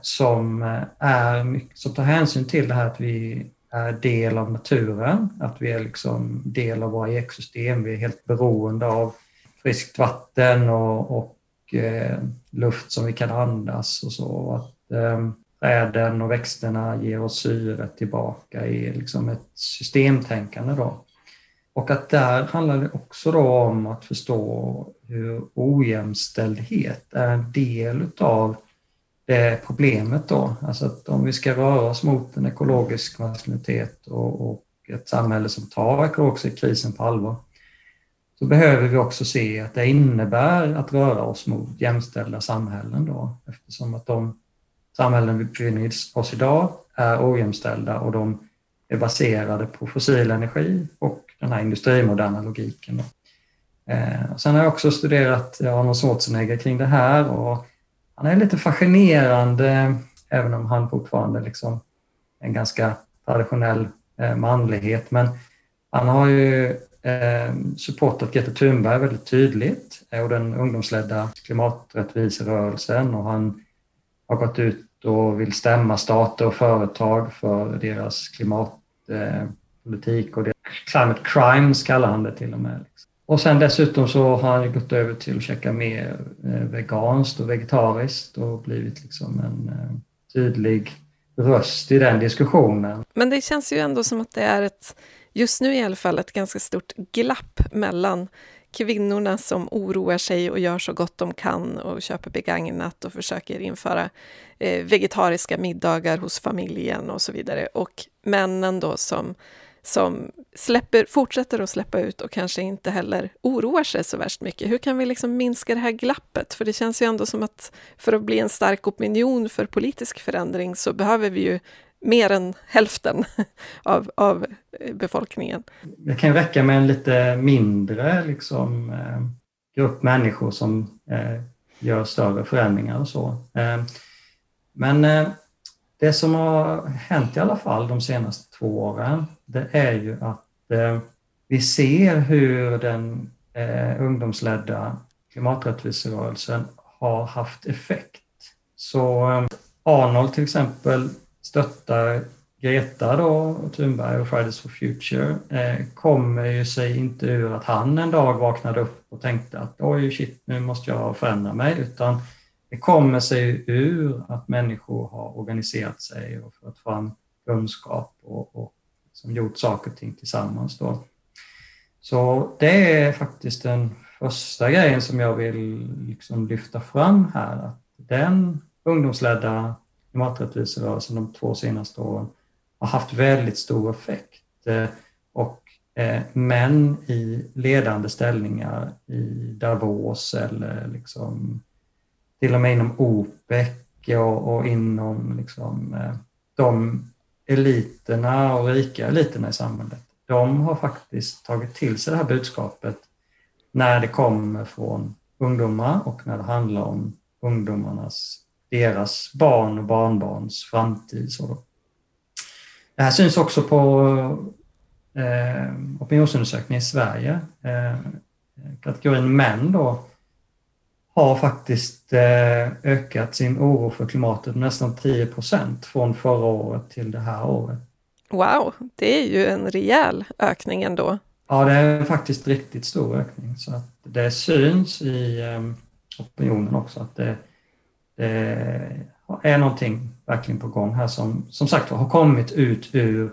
som, är, som tar hänsyn till det här att vi är del av naturen, att vi är liksom del av våra ekosystem, vi är helt beroende av friskt vatten och, och eh, luft som vi kan andas och så. Att, eh, träden och växterna ger oss syre tillbaka i liksom ett systemtänkande. Då. Och att där handlar det också då om att förstå hur ojämställdhet är en del utav det problemet då. Alltså att om vi ska röra oss mot en ekologisk maskulinitet och, och ett samhälle som tar ekologiska krisen på allvar, så behöver vi också se att det innebär att röra oss mot jämställda samhällen då, eftersom att de samhällen vi befinner oss idag är ojämställda och de är baserade på fossil energi och den här industrimoderna logiken. Då. Eh, sen har jag också studerat Arnold Schwarzenegger kring det här och han är lite fascinerande, även om han fortfarande liksom är en ganska traditionell eh, manlighet. Men han har ju eh, supportat Greta Thunberg väldigt tydligt eh, och den ungdomsledda klimaträttviserörelsen och han har gått ut och vill stämma stater och företag för deras klimatpolitik eh, och det, climate crimes kallar han det till och med. Liksom. Och sen dessutom så har han gått över till att käka mer eh, veganskt och vegetariskt och blivit liksom en eh, tydlig röst i den diskussionen. Men det känns ju ändå som att det är ett, just nu i alla fall, ett ganska stort glapp mellan kvinnorna som oroar sig och gör så gott de kan och köper begagnat och försöker införa eh, vegetariska middagar hos familjen och så vidare. Och männen då som som släpper, fortsätter att släppa ut och kanske inte heller oroar sig så värst mycket. Hur kan vi liksom minska det här glappet? För det känns ju ändå som att för att bli en stark opinion för politisk förändring så behöver vi ju mer än hälften av, av eh, befolkningen. Det kan räcka med en lite mindre liksom, eh, grupp människor som eh, gör större förändringar och så. Men det som har hänt i alla fall de senaste två åren, det är ju att eh, vi ser hur den eh, ungdomsledda klimaträttviserörelsen har haft effekt. Så eh, Arnold till exempel stöttar Greta då, Thunberg och Fridays for Future eh, kommer ju sig inte ur att han en dag vaknade upp och tänkte att oj shit, nu måste jag förändra mig, utan det kommer sig ur att människor har organiserat sig och fört fram kunskap och, och som gjort saker och ting tillsammans. Då. Så det är faktiskt den första grejen som jag vill liksom lyfta fram här. Att den ungdomsledda klimaträttviserörelsen de två senaste åren har haft väldigt stor effekt. Eh, och eh, män i ledande ställningar i Davos eller liksom till och med inom OPEC och, och inom liksom, eh, de eliterna och rika eliterna i samhället. De har faktiskt tagit till sig det här budskapet när det kommer från ungdomar och när det handlar om ungdomarnas, deras barn och barnbarns framtid. Så då. Det här syns också på eh, opinionsundersökningen i Sverige. Eh, kategorin män då har faktiskt eh, ökat sin oro för klimatet med nästan 10 procent från förra året till det här året. Wow, det är ju en rejäl ökning ändå. Ja, det är faktiskt riktigt stor ökning. Så att det syns i um, opinionen också att det, det, är någonting verkligen på gång här som som sagt har kommit ut ur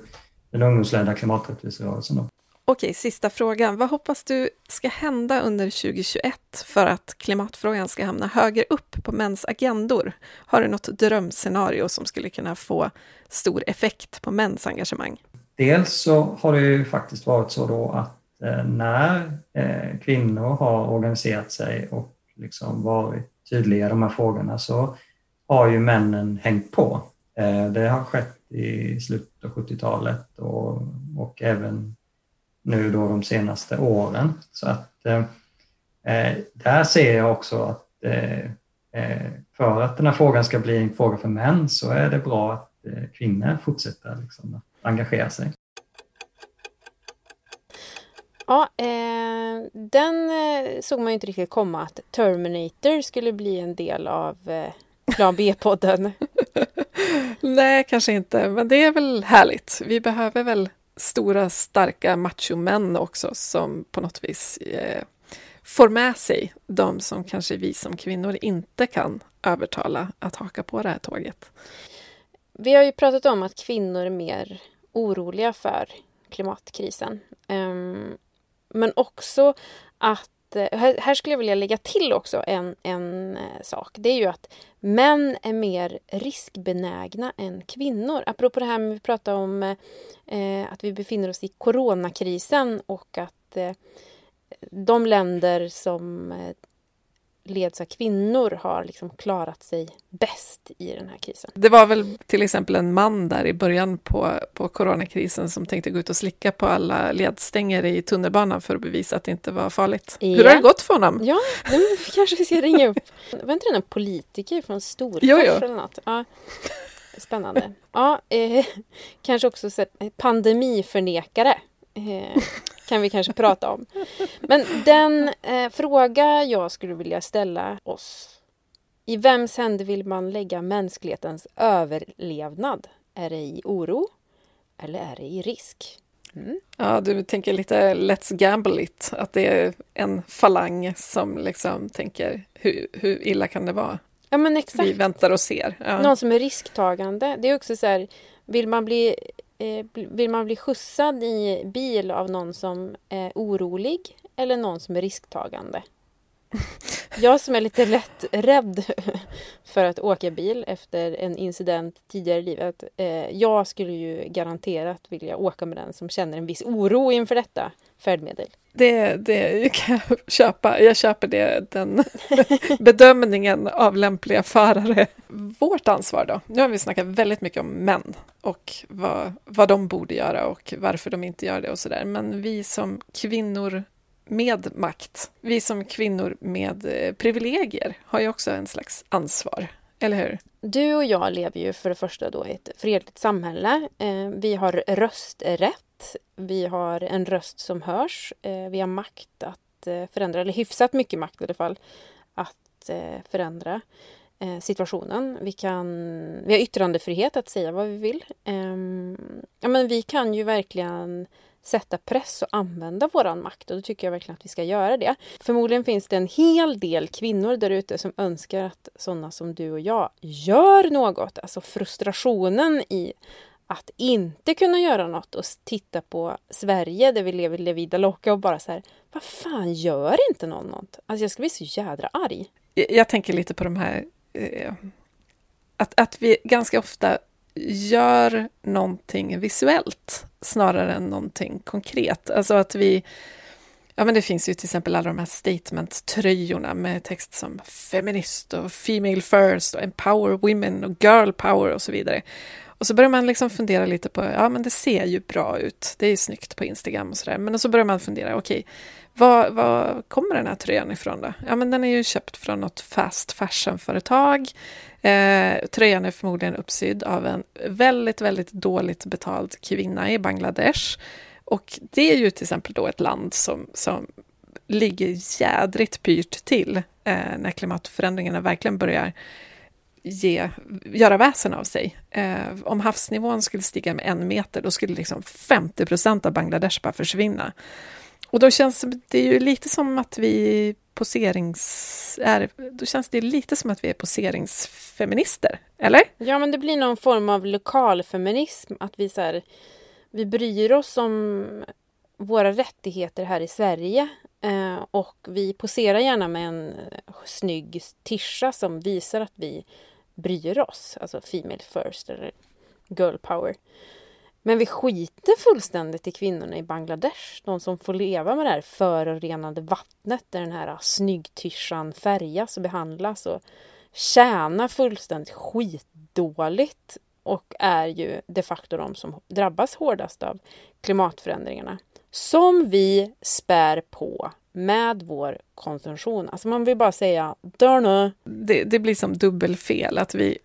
den ungdomsledda klimaträttviserörelsen. Okej, sista frågan. Vad hoppas du ska hända under 2021 för att klimatfrågan ska hamna högre upp på mäns agendor? Har du något drömscenario som skulle kunna få stor effekt på mäns engagemang? Dels så har det ju faktiskt varit så då att eh, när eh, kvinnor har organiserat sig och liksom varit tydliga i de här frågorna så har ju männen hängt på. Eh, det har skett i slutet av 70-talet och, och även nu då de senaste åren. Så att eh, eh, där ser jag också att eh, eh, för att den här frågan ska bli en fråga för män så är det bra att eh, kvinnor fortsätter liksom, att engagera sig. Ja, eh, den såg man ju inte riktigt komma att Terminator skulle bli en del av eh, Plan B-podden. Nej, kanske inte, men det är väl härligt. Vi behöver väl stora, starka machomän också som på något vis eh, får med sig de som kanske vi som kvinnor inte kan övertala att haka på det här tåget. vi har ju pratat om att kvinnor är mer oroliga för klimatkrisen. Um, men också att Eh, här, skulle jag vilja lägga till också en, en eh, sak. Det är ju att män är mer riskbenägna än kvinnor. Apropå det här med att vi pratar om eh, att vi befinner oss i coronakrisen och att eh, de länder som eh, leds av kvinnor har liksom klarat sig bäst i den här krisen. Det var väl till exempel en man där i början på, på coronakrisen som tänkte gå ut och slicka på alla ledstänger i tunnelbanan för att bevisa att det inte var farligt. Ja. Hur har det gått för honom? Ja, nu kanske vi ska ringa upp. Var inte det någon politiker från Storfors eller något? Ja. Spännande. Ja, eh, kanske också så, pandemiförnekare. Eh, kan vi kanske prata om. Men den eh, fråga jag skulle vilja ställa oss. I vems händer vill man lägga mänsklighetens överlevnad? Är det i oro? Eller är det i risk? Mm. Ja, du tänker lite Let's Gamble It, att det är en falang som liksom tänker hur, hur illa kan det vara? Ja, men exakt. Vi väntar och ser. Ja. Någon som är risktagande. Det är också så här, vill man bli Eh, vill man bli skjutsad i bil av någon som är orolig eller någon som är risktagande? Jag som är lite lätt rädd för att åka bil efter en incident tidigare i livet. Eh, jag skulle ju garanterat vilja åka med den som känner en viss oro inför detta färdmedel. Det, det kan jag köpa. Jag köper det, den bedömningen av lämpliga förare. Vårt ansvar då? Nu har vi snackat väldigt mycket om män och vad, vad de borde göra och varför de inte gör det och sådär. Men vi som kvinnor med makt, vi som kvinnor med eh, privilegier har ju också en slags ansvar, eller hur? Du och jag lever ju för det första då i ett fredligt samhälle. Eh, vi har rösträtt, vi har en röst som hörs, eh, vi har makt att eh, förändra, eller hyfsat mycket makt i alla fall, att eh, förändra situationen. Vi, kan, vi har yttrandefrihet att säga vad vi vill. Ehm, ja, men vi kan ju verkligen sätta press och använda våran makt och då tycker jag verkligen att vi ska göra det. Förmodligen finns det en hel del kvinnor där ute som önskar att sådana som du och jag gör något. Alltså frustrationen i att inte kunna göra något och titta på Sverige där vi lever i vida loca och bara så här, vad fan gör inte någon något? Alltså jag ska bli så jädra arg. Jag, jag tänker lite på de här eh, att, att vi ganska ofta gör någonting visuellt snarare än någonting konkret. Alltså att vi... Ja, men det finns ju till exempel alla de här statement-tröjorna med text som feminist och female first och empower women och girl power och så vidare. Och så börjar man liksom fundera lite på, ja men det ser ju bra ut, det är ju snyggt på Instagram och sådär, men så börjar man fundera, okej, okay, var, var kommer den här tröjan ifrån då? Ja men den är ju köpt från något fast fashion-företag, Eh, tröjan är förmodligen uppsydd av en väldigt, väldigt dåligt betald kvinna i Bangladesh. Och det är ju till exempel då ett land som, som ligger jädrigt pyrt till eh, när klimatförändringarna verkligen börjar ge, göra väsen av sig. Eh, om havsnivån skulle stiga med en meter, då skulle liksom 50 procent av Bangladesh bara försvinna. Och då känns det ju lite som att vi poserings... Är, då känns det lite som att vi är poseringsfeminister, eller? Ja, men det blir någon form av lokalfeminism. Att vi, så här, vi bryr oss om våra rättigheter här i Sverige. Eh, och vi poserar gärna med en snygg tischa som visar att vi bryr oss. Alltså Female First eller Girl Power. Men vi skiter fullständigt i kvinnorna i Bangladesh. De som får leva med det här förorenade vattnet där den här snyggtyschan färgas och behandlas och tjänar fullständigt skitdåligt och är ju de facto de som drabbas hårdast av klimatförändringarna. Som vi spär på med vår konsumtion. Alltså man vill bara säga det, det blir som dubbelfel, att vi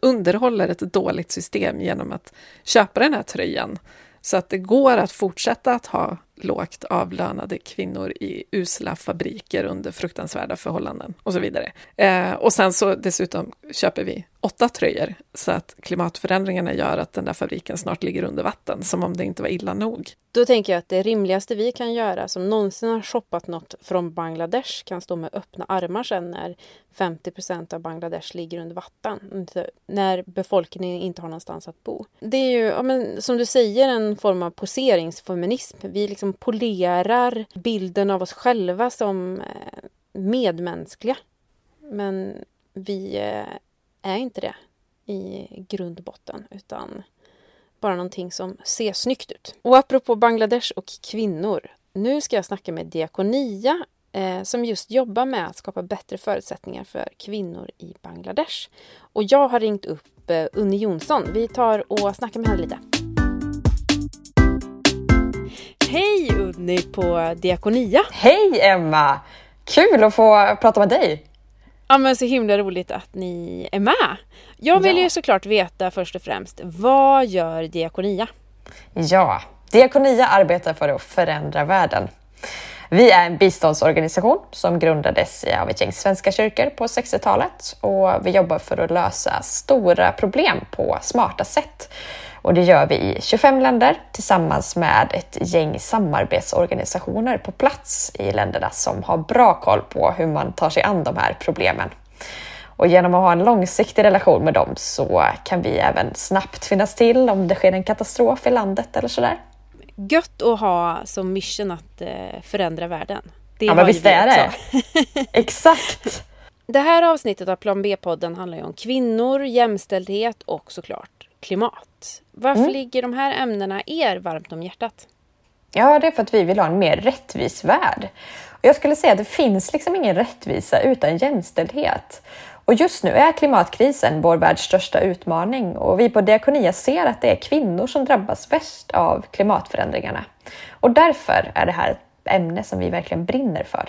underhåller ett dåligt system genom att köpa den här tröjan. Så att det går att fortsätta att ha lågt avlönade kvinnor i usla fabriker under fruktansvärda förhållanden och så vidare. Eh, och sen så dessutom köper vi åtta tröjor så att klimatförändringarna gör att den där fabriken snart ligger under vatten, som om det inte var illa nog. Då tänker jag att det rimligaste vi kan göra som någonsin har shoppat något från Bangladesh kan stå med öppna armar sen när 50 procent av Bangladesh ligger under vatten. När befolkningen inte har någonstans att bo. Det är ju, ja, men, som du säger, en form av poseringsfeminism. Vi liksom Liksom polerar bilden av oss själva som eh, medmänskliga. Men vi eh, är inte det i grund och botten, utan bara någonting som ser snyggt ut. Och apropå Bangladesh och kvinnor. Nu ska jag snacka med Diakonia eh, som just jobbar med att skapa bättre förutsättningar för kvinnor i Bangladesh. Och jag har ringt upp eh, Unni Jonsson. Vi tar och snackar med henne lite. Hej Unni på Diakonia! Hej Emma! Kul att få prata med dig! Ja men så himla roligt att ni är med. Jag vill ja. ju såklart veta först och främst, vad gör Diakonia? Ja, Diakonia arbetar för att förändra världen. Vi är en biståndsorganisation som grundades av ett gäng svenska kyrkor på 60-talet och vi jobbar för att lösa stora problem på smarta sätt. Och det gör vi i 25 länder tillsammans med ett gäng samarbetsorganisationer på plats i länderna som har bra koll på hur man tar sig an de här problemen. Och genom att ha en långsiktig relation med dem så kan vi även snabbt finnas till om det sker en katastrof i landet eller sådär. Gött att ha som mission att eh, förändra världen. Det ja men visst är det! Exakt! Det här avsnittet av Plan B-podden handlar ju om kvinnor, jämställdhet och såklart klimat. Varför mm. ligger de här ämnena er varmt om hjärtat? Ja, det är för att vi vill ha en mer rättvis värld. Jag skulle säga att det finns liksom ingen rättvisa utan jämställdhet. Och just nu är klimatkrisen vår världs största utmaning och vi på Diakonia ser att det är kvinnor som drabbas värst av klimatförändringarna. Och därför är det här ett ämne som vi verkligen brinner för.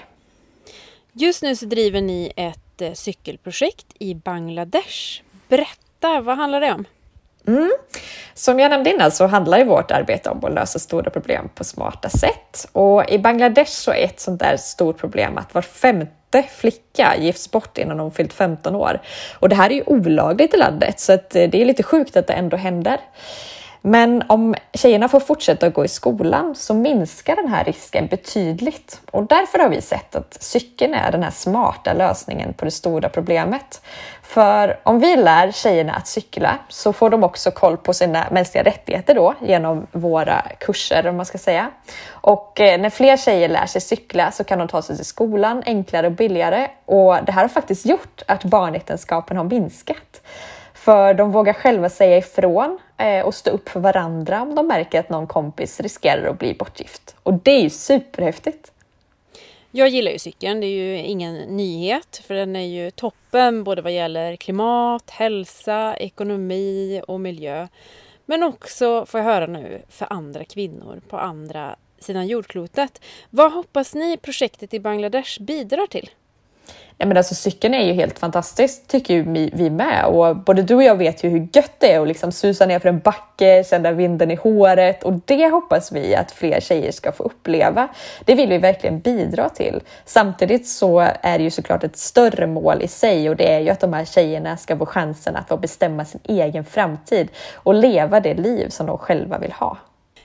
Just nu så driver ni ett eh, cykelprojekt i Bangladesh. Berätta, vad handlar det om? Mm. Som jag nämnde innan så handlar ju vårt arbete om att lösa stora problem på smarta sätt. Och i Bangladesh så är ett sånt där stort problem att var femte flicka gifts bort innan hon fyllt 15 år. Och det här är ju olagligt i landet så att eh, det är lite sjukt att det ändå händer. Men om tjejerna får fortsätta att gå i skolan så minskar den här risken betydligt. Och därför har vi sett att cykeln är den här smarta lösningen på det stora problemet. För om vi lär tjejerna att cykla så får de också koll på sina mänskliga rättigheter då genom våra kurser om man ska säga. Och eh, när fler tjejer lär sig cykla så kan de ta sig till skolan enklare och billigare och det här har faktiskt gjort att barnäktenskapen har minskat. För de vågar själva säga ifrån eh, och stå upp för varandra om de märker att någon kompis riskerar att bli bortgift. Och det är ju superhäftigt! Jag gillar ju cykeln, det är ju ingen nyhet för den är ju toppen både vad gäller klimat, hälsa, ekonomi och miljö. Men också, får jag höra nu, för andra kvinnor på andra sidan jordklotet. Vad hoppas ni projektet i Bangladesh bidrar till? Ja, men alltså, cykeln är ju helt fantastisk tycker ju vi med och både du och jag vet ju hur gött det är att liksom susa ner för en backe, känna vinden i håret och det hoppas vi att fler tjejer ska få uppleva. Det vill vi verkligen bidra till. Samtidigt så är det ju såklart ett större mål i sig och det är ju att de här tjejerna ska få chansen att få bestämma sin egen framtid och leva det liv som de själva vill ha.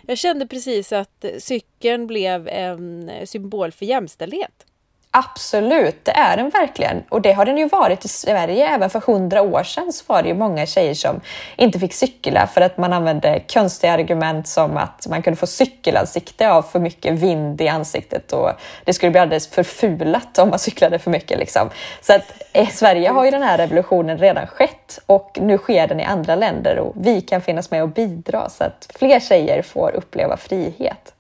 Jag kände precis att cykeln blev en symbol för jämställdhet. Absolut, det är den verkligen. Och det har den ju varit i Sverige. Även för hundra år sedan så var det ju många tjejer som inte fick cykla för att man använde konstiga argument som att man kunde få cykelansikte av för mycket vind i ansiktet och det skulle bli alldeles förfulat om man cyklade för mycket. Liksom. Så att i Sverige har ju den här revolutionen redan skett och nu sker den i andra länder och vi kan finnas med och bidra så att fler tjejer får uppleva frihet.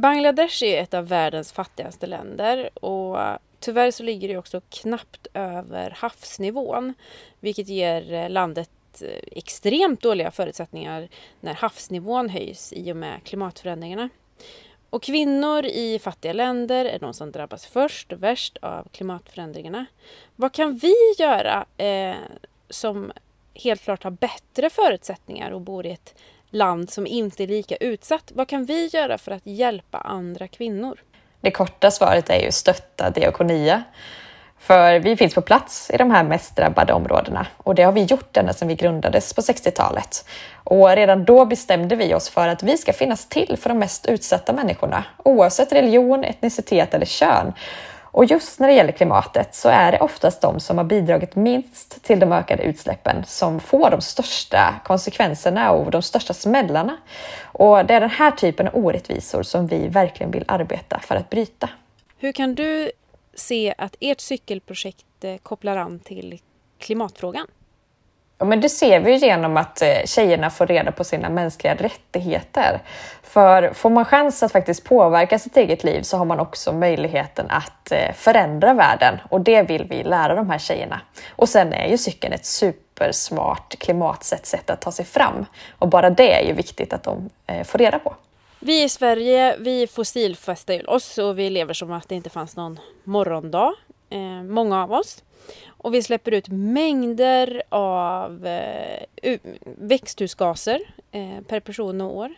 Bangladesh är ett av världens fattigaste länder och tyvärr så ligger det också knappt över havsnivån vilket ger eh, landet eh, extremt dåliga förutsättningar när havsnivån höjs i och med klimatförändringarna. Och kvinnor i fattiga länder är de som drabbas först och värst av klimatförändringarna. Vad kan vi göra eh, som helt klart har bättre förutsättningar och bor i ett land som inte är lika utsatt. Vad kan vi göra för att hjälpa andra kvinnor? Det korta svaret är ju stötta Diakonia. För vi finns på plats i de här mest drabbade områdena och det har vi gjort ända sedan vi grundades på 60-talet. Och redan då bestämde vi oss för att vi ska finnas till för de mest utsatta människorna oavsett religion, etnicitet eller kön. Och just när det gäller klimatet så är det oftast de som har bidragit minst till de ökade utsläppen som får de största konsekvenserna och de största smällarna. Och det är den här typen av orättvisor som vi verkligen vill arbeta för att bryta. Hur kan du se att ert cykelprojekt eh, kopplar an till klimatfrågan? Ja, men det ser vi genom att eh, tjejerna får reda på sina mänskliga rättigheter. För får man chans att faktiskt påverka sitt eget liv så har man också möjligheten att eh, förändra världen och det vill vi lära de här tjejerna. Och sen är ju cykeln ett supersmart klimatsett sätt att ta sig fram och bara det är ju viktigt att de eh, får reda på. Vi i Sverige, vi fossilfäster oss och vi lever som att det inte fanns någon morgondag. Eh, många av oss. Och vi släpper ut mängder av eh, växthusgaser eh, per person och år.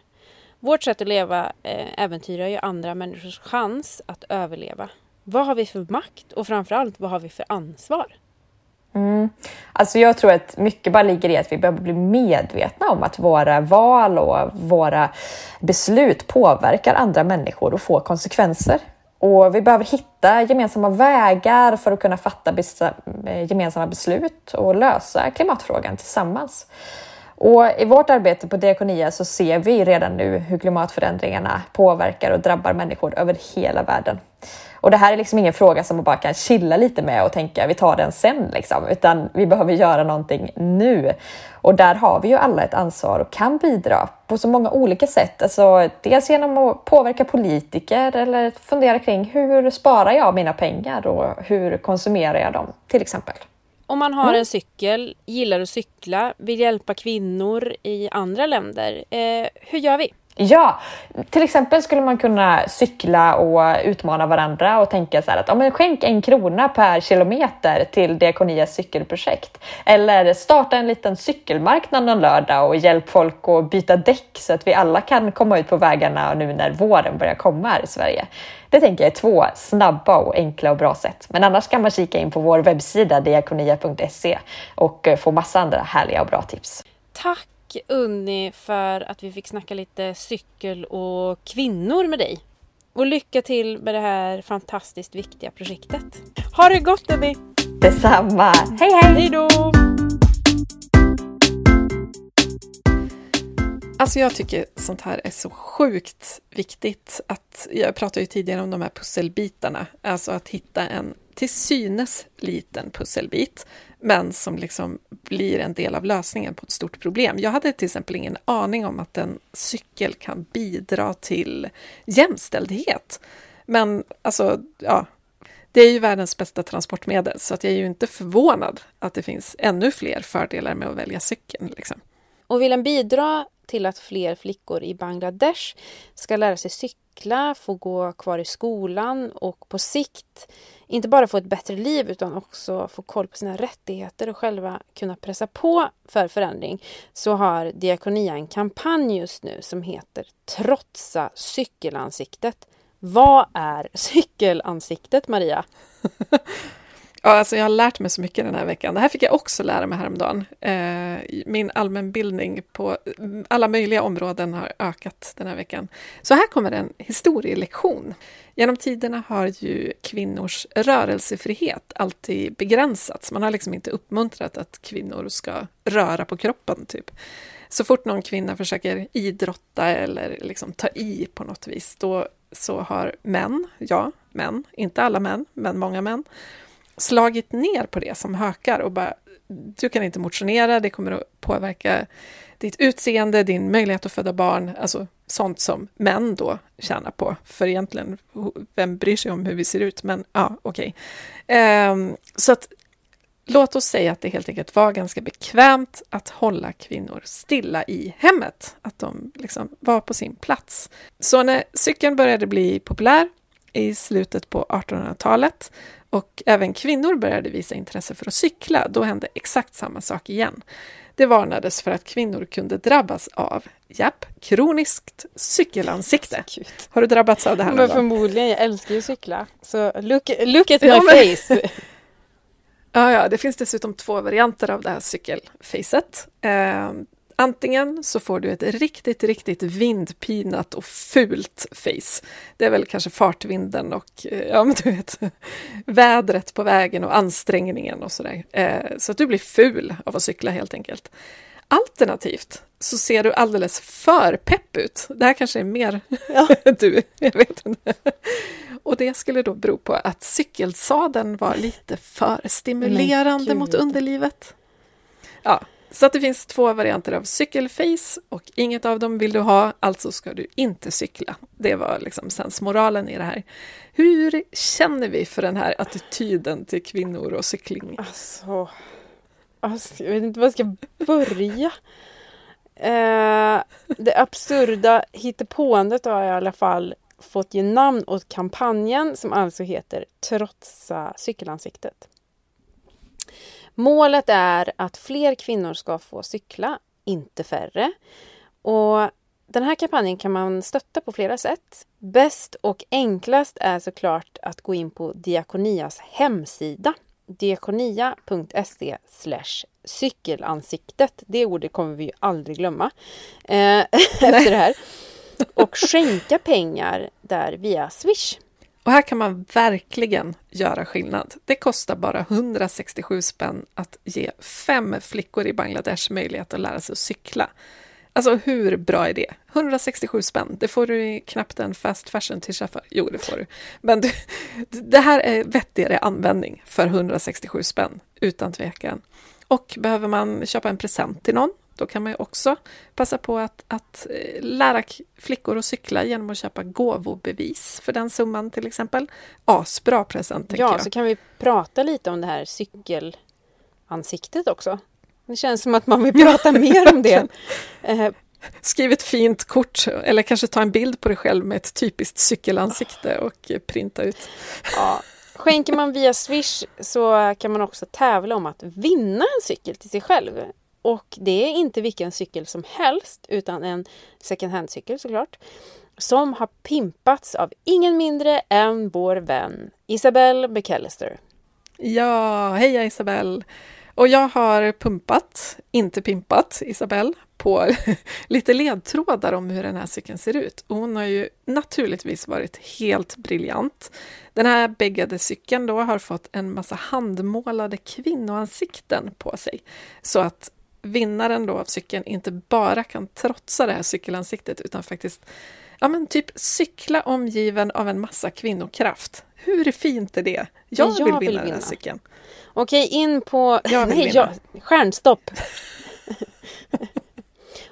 Vårt sätt att leva eh, äventyrar ju andra människors chans att överleva. Vad har vi för makt och framförallt vad har vi för ansvar? Mm. Alltså jag tror att mycket bara ligger i att vi behöver bli medvetna om att våra val och våra beslut påverkar andra människor och får konsekvenser. Och vi behöver hitta gemensamma vägar för att kunna fatta eh, gemensamma beslut och lösa klimatfrågan tillsammans. Och I vårt arbete på Diakonia så ser vi redan nu hur klimatförändringarna påverkar och drabbar människor över hela världen. Och det här är liksom ingen fråga som man bara kan chilla lite med och tänka vi tar den sen, liksom, utan vi behöver göra någonting nu. Och där har vi ju alla ett ansvar och kan bidra på så många olika sätt. Alltså, dels genom att påverka politiker eller fundera kring hur sparar jag mina pengar och hur konsumerar jag dem till exempel. Om man har en cykel, gillar att cykla, vill hjälpa kvinnor i andra länder, eh, hur gör vi? Ja, till exempel skulle man kunna cykla och utmana varandra och tänka så här att ja, men skänk en krona per kilometer till Diakonias cykelprojekt. Eller starta en liten cykelmarknad någon lördag och hjälp folk att byta däck så att vi alla kan komma ut på vägarna nu när våren börjar komma här i Sverige. Det tänker jag är två snabba och enkla och bra sätt. Men annars kan man kika in på vår webbsida diakonia.se och få massa andra härliga och bra tips. Tack Unni för att vi fick snacka lite cykel och kvinnor med dig. Och lycka till med det här fantastiskt viktiga projektet. Ha det gott Unni! Detsamma! Hej hej! Hej då! Alltså jag tycker sånt här är så sjukt viktigt. Att, jag pratade ju tidigare om de här pusselbitarna, alltså att hitta en till synes liten pusselbit, men som liksom blir en del av lösningen på ett stort problem. Jag hade till exempel ingen aning om att en cykel kan bidra till jämställdhet. Men alltså, ja, det är ju världens bästa transportmedel, så att jag är ju inte förvånad att det finns ännu fler fördelar med att välja cykeln. Liksom. Och vill en bidra till att fler flickor i Bangladesh ska lära sig cykla, få gå kvar i skolan och på sikt inte bara få ett bättre liv utan också få koll på sina rättigheter och själva kunna pressa på för förändring så har Diakonia en kampanj just nu som heter Trotsa cykelansiktet. Vad är cykelansiktet, Maria? Ja, alltså jag har lärt mig så mycket den här veckan. Det här fick jag också lära mig häromdagen. Eh, min allmänbildning på mm, alla möjliga områden har ökat den här veckan. Så här kommer en historielektion. Genom tiderna har ju kvinnors rörelsefrihet alltid begränsats. Man har liksom inte uppmuntrat att kvinnor ska röra på kroppen, typ. Så fort någon kvinna försöker idrotta eller liksom ta i på något vis, då så har män, ja, män, inte alla män, men många män, slagit ner på det som hökar och bara du kan inte motionera, det kommer att påverka ditt utseende, din möjlighet att föda barn, alltså sånt som män då tjänar på. För egentligen, vem bryr sig om hur vi ser ut? Men ja, okej. Okay. Um, så att låt oss säga att det helt enkelt var ganska bekvämt att hålla kvinnor stilla i hemmet, att de liksom var på sin plats. Så när cykeln började bli populär i slutet på 1800-talet och även kvinnor började visa intresse för att cykla, då hände exakt samma sak igen. Det varnades för att kvinnor kunde drabbas av, japp, kroniskt cykelansikte. Har du drabbats av det här någon gång? förmodligen, jag älskar ju att cykla. Så look, look at my Ja, men- face. Ja, ja, det finns dessutom två varianter av det här cykelfacet. Eh, antingen så får du ett riktigt, riktigt vindpinat och fult face. Det är väl kanske fartvinden och eh, ja, men du vet, vädret på vägen och ansträngningen och sådär. Eh, så att du blir ful av att cykla helt enkelt. Alternativt så ser du alldeles för pepp ut. Det här kanske är mer du, jag vet inte. Och det skulle då bero på att cykelsadeln var lite för stimulerande mot underlivet. Ja, så att det finns två varianter av cykelface och inget av dem vill du ha, alltså ska du inte cykla. Det var liksom sensmoralen i det här. Hur känner vi för den här attityden till kvinnor och cykling? Alltså, alltså, jag vet inte var jag ska börja. Eh, det absurda hittepåendet har jag i alla fall fått ge namn åt kampanjen som alltså heter Trotsa cykelansiktet. Målet är att fler kvinnor ska få cykla, inte färre. Och den här kampanjen kan man stötta på flera sätt. Bäst och enklast är såklart att gå in på Diakonias hemsida diakonia.se cykelansiktet. Det ordet kommer vi ju aldrig glömma eh, efter det här. Och skänka pengar där via Swish. Och här kan man verkligen göra skillnad. Det kostar bara 167 spänn att ge fem flickor i Bangladesh möjlighet att lära sig att cykla. Alltså hur bra är det? 167 spänn, det får du knappt en fast fashion till för. Jo, det får du. Men du, det här är vettigare användning för 167 spänn, utan tvekan. Och behöver man köpa en present till någon, då kan man ju också passa på att, att eh, lära flickor att cykla genom att köpa gåvobevis för den summan till exempel. Asbra present, Ja, jag. så kan vi prata lite om det här cykelansiktet också. Det känns som att man vill prata mer om det. Eh, Skriv ett fint kort eller kanske ta en bild på dig själv med ett typiskt cykelansikte och printa ut. Ja. Skänker man via Swish så kan man också tävla om att vinna en cykel till sig själv. Och det är inte vilken cykel som helst utan en second hand-cykel såklart. Som har pimpats av ingen mindre än vår vän Isabelle McAllister. Ja, heja Isabelle! Och jag har pumpat, inte pimpat, Isabelle på lite ledtrådar om hur den här cykeln ser ut. Och hon har ju naturligtvis varit helt briljant. Den här bäggade cykeln då har fått en massa handmålade kvinnoansikten på sig. Så att vinnaren då av cykeln inte bara kan trotsa det här cykelansiktet utan faktiskt ja, men typ cykla omgiven av en massa kvinnokraft. Hur fint är det? Jag, Jag vill vill vinna den här vinna. cykeln. Okej, in på... Jag Nej, vinna. jag... Stjärnstopp!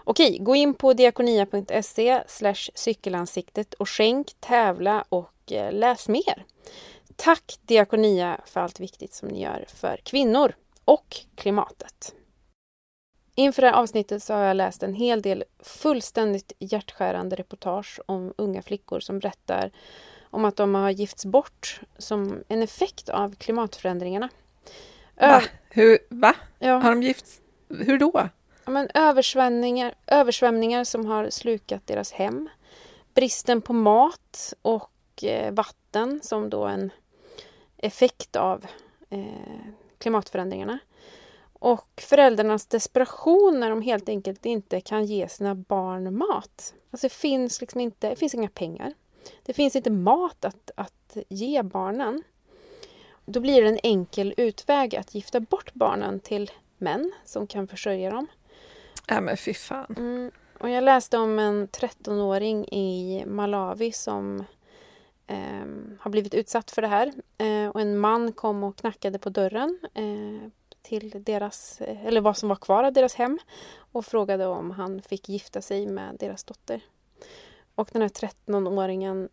Okej, gå in på diakonia.se cykelansiktet och skänk, tävla och eh, läs mer. Tack Diakonia för allt viktigt som ni gör för kvinnor och klimatet. Inför det här avsnittet så har jag läst en hel del fullständigt hjärtskärande reportage om unga flickor som berättar om att de har gifts bort som en effekt av klimatförändringarna. Ö- Va? Hur, va? Ja, Har de gift? Hur då? ja, men översvämningar, översvämningar som har slukat deras hem. Bristen på mat och eh, vatten som då en effekt av eh, klimatförändringarna. Och föräldrarnas desperation när de helt enkelt inte kan ge sina barn mat. Alltså det finns liksom inte, det finns inga pengar. Det finns inte mat att, att ge barnen. Då blir det en enkel utväg att gifta bort barnen till män som kan försörja dem. Nej men fy fan. Mm. Och jag läste om en 13-åring i Malawi som ehm, har blivit utsatt för det här. Eh, och en man kom och knackade på dörren eh, till deras, eh, eller vad som var kvar av deras hem och frågade om han fick gifta sig med deras dotter. Och den här 13-åringen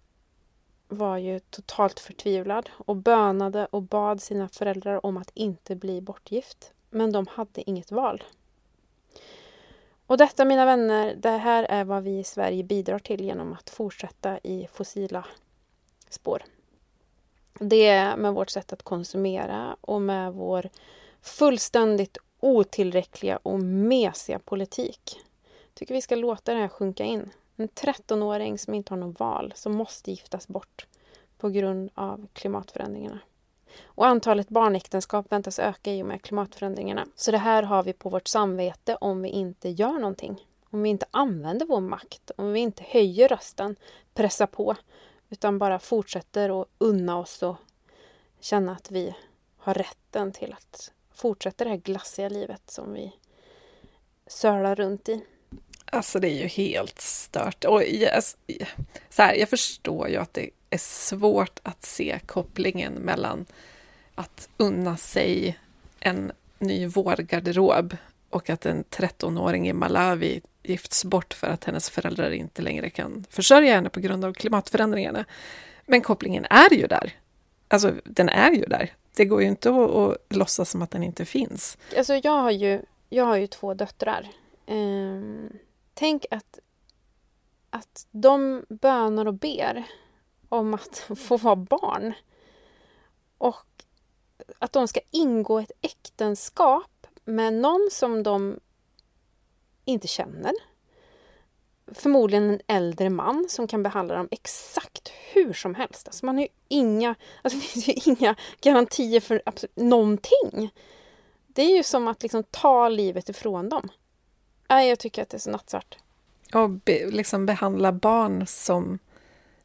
var ju totalt förtvivlad och bönade och bad sina föräldrar om att inte bli bortgift. Men de hade inget val. Och detta mina vänner, det här är vad vi i Sverige bidrar till genom att fortsätta i fossila spår. Det är med vårt sätt att konsumera och med vår fullständigt otillräckliga och mesiga politik. tycker vi ska låta det här sjunka in. En 13-åring som inte har något val, som måste giftas bort på grund av klimatförändringarna. Och antalet barnäktenskap väntas öka i och med klimatförändringarna. Så det här har vi på vårt samvete om vi inte gör någonting. Om vi inte använder vår makt, om vi inte höjer rösten, pressar på, utan bara fortsätter att unna oss och känna att vi har rätten till att fortsätta det här glassiga livet som vi sölar runt i. Alltså det är ju helt stört. Och yes, så här, jag förstår ju att det är svårt att se kopplingen mellan att unna sig en ny vårgarderob och att en 13-åring i Malawi gifts bort för att hennes föräldrar inte längre kan försörja henne på grund av klimatförändringarna. Men kopplingen är ju där. Alltså, den är ju där. Det går ju inte att, att låtsas som att den inte finns. Alltså, jag har ju, jag har ju två döttrar. Eh, tänk att, att de bönar och ber om att få vara barn. Och att de ska ingå ett äktenskap med någon som de inte känner. Förmodligen en äldre man som kan behandla dem exakt hur som helst. Alltså man har ju inga, alltså det finns ju inga garantier för absolut någonting. Det är ju som att liksom ta livet ifrån dem. Nej, jag tycker att det är så nattsvart. Och be, liksom behandla barn som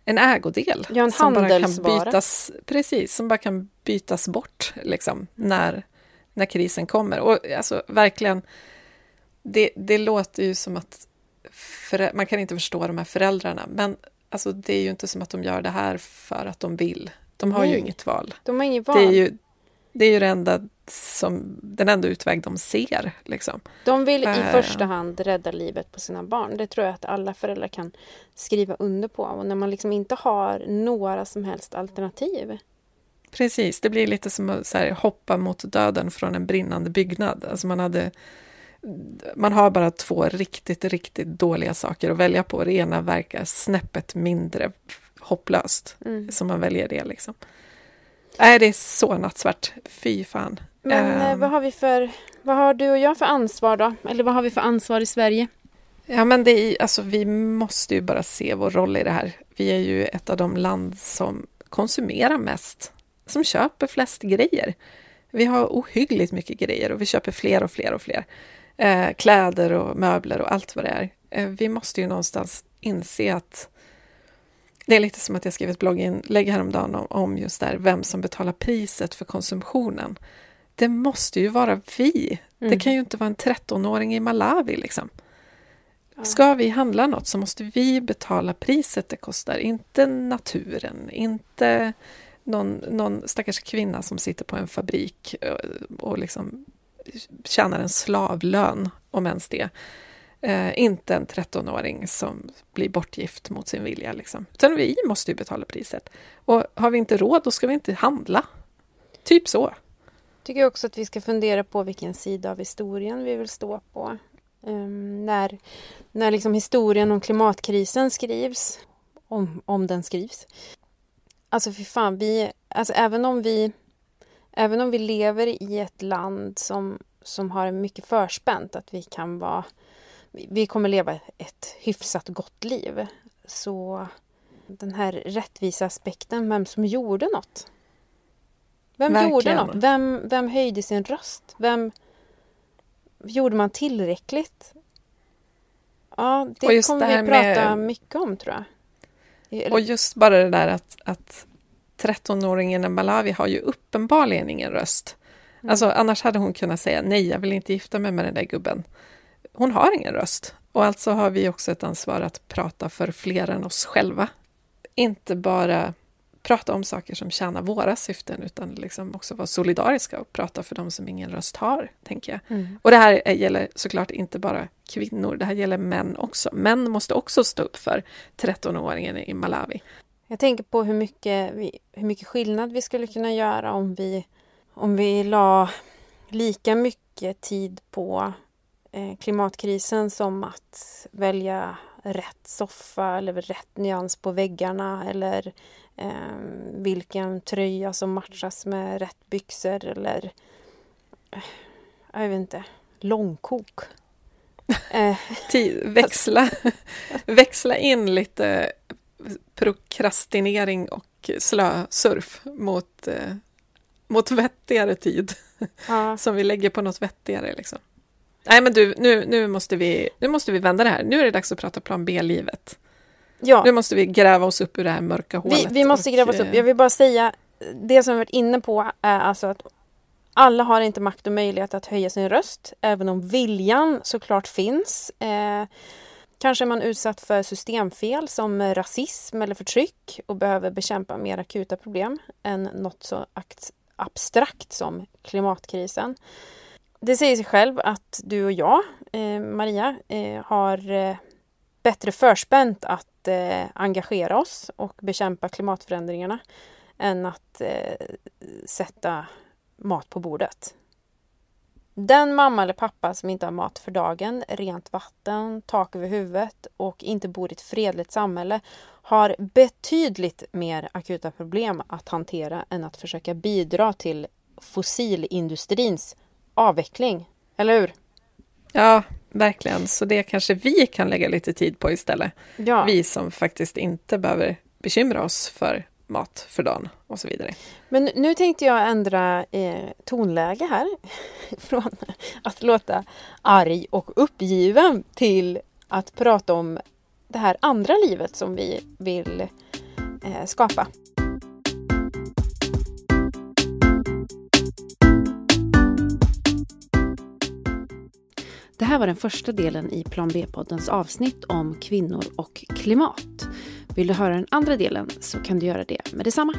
en ägodel. Ja, en som bara kan bytas, Precis, som bara kan bytas bort liksom, när, när krisen kommer. Och alltså verkligen, det, det låter ju som att man kan inte förstå de här föräldrarna, men alltså, det är ju inte som att de gör det här för att de vill. De har Nej, ju inget val. De har inget val. Det är ju det, är ju det enda som, den enda utväg de ser. Liksom. De vill i uh, första hand rädda livet på sina barn. Det tror jag att alla föräldrar kan skriva under på. Och när man liksom inte har några som helst alternativ. Precis, det blir lite som att här, hoppa mot döden från en brinnande byggnad. Alltså man hade man har bara två riktigt, riktigt dåliga saker att välja på. Det ena verkar snäppet mindre hopplöst, mm. så man väljer det. Liksom. Nej, det är så nattsvart. Fy fan. Men um, vad har vi för, vad har du och jag för ansvar då? Eller vad har vi för ansvar i Sverige? Ja, men det är, alltså, vi måste ju bara se vår roll i det här. Vi är ju ett av de land som konsumerar mest, som köper flest grejer. Vi har ohyggligt mycket grejer och vi köper fler och fler och fler eh, kläder och möbler och allt vad det är. Eh, vi måste ju någonstans inse att det är lite som att jag skrev ett blogginlägg häromdagen om, om just där, vem som betalar priset för konsumtionen. Det måste ju vara vi. Mm. Det kan ju inte vara en 13-åring i Malawi liksom. Ska vi handla något så måste vi betala priset det kostar, inte naturen, inte någon, någon stackars kvinna som sitter på en fabrik och, och liksom tjänar en slavlön, om ens det. Eh, inte en 13-åring som blir bortgift mot sin vilja. Liksom. Utan vi måste ju betala priset. Och har vi inte råd, då ska vi inte handla. Typ så. Jag tycker också att vi ska fundera på vilken sida av historien vi vill stå på. Um, när när liksom historien om klimatkrisen skrivs, om, om den skrivs. Alltså för fan, vi, alltså även om vi även om vi lever i ett land som, som har mycket förspänt, att vi kan vara... Vi kommer leva ett hyfsat gott liv. Så den här rättvisa aspekten, vem som gjorde något. Vem Verkligen. gjorde något? Vem, vem höjde sin röst? Vem gjorde man tillräckligt? Ja, det kommer vi prata med... mycket om tror jag. Och just bara det där att, att 13-åringen i Malawi har ju uppenbarligen ingen röst. Mm. Alltså, annars hade hon kunnat säga nej, jag vill inte gifta mig med den där gubben. Hon har ingen röst. Och alltså har vi också ett ansvar att prata för fler än oss själva. Inte bara prata om saker som tjänar våra syften, utan liksom också vara solidariska och prata för de som ingen röst har, tänker jag. Mm. Och det här gäller såklart inte bara kvinnor, det här gäller män också. Män måste också stå upp för 13-åringen i Malawi. Jag tänker på hur mycket, vi, hur mycket skillnad vi skulle kunna göra om vi, om vi la lika mycket tid på eh, klimatkrisen som att välja rätt soffa eller rätt nyans på väggarna eller eh, vilken tröja som matchas med rätt byxor eller eh, jag vet inte, långkok. växla, växla in lite prokrastinering och slösurf mot, eh, mot vettigare tid. Ja. Som vi lägger på något vettigare. Liksom. Nej men du, nu, nu, måste vi, nu måste vi vända det här. Nu är det dags att prata plan B-livet. Ja. Nu måste vi gräva oss upp ur det här mörka hålet. Vi, vi måste och, gräva oss upp. Jag vill bara säga, det som vi varit inne på är alltså att alla har inte makt och möjlighet att höja sin röst, även om viljan såklart finns. Eh, kanske är man utsatt för systemfel som rasism eller förtryck och behöver bekämpa mer akuta problem än något så abstrakt som klimatkrisen. Det säger sig själv att du och jag, eh, Maria, eh, har eh, bättre förspänt att eh, engagera oss och bekämpa klimatförändringarna än att eh, sätta mat på bordet. Den mamma eller pappa som inte har mat för dagen, rent vatten, tak över huvudet och inte bor i ett fredligt samhälle har betydligt mer akuta problem att hantera än att försöka bidra till fossilindustrins avveckling. Eller hur? Ja, verkligen. Så det kanske vi kan lägga lite tid på istället. Ja. Vi som faktiskt inte behöver bekymra oss för mat för dagen och så vidare. Men nu tänkte jag ändra eh, tonläge här. Från att låta arg och uppgiven till att prata om det här andra livet som vi vill eh, skapa. Det här var den första delen i Plan B-poddens avsnitt om kvinnor och klimat. Vill du höra den andra delen så kan du göra det med detsamma.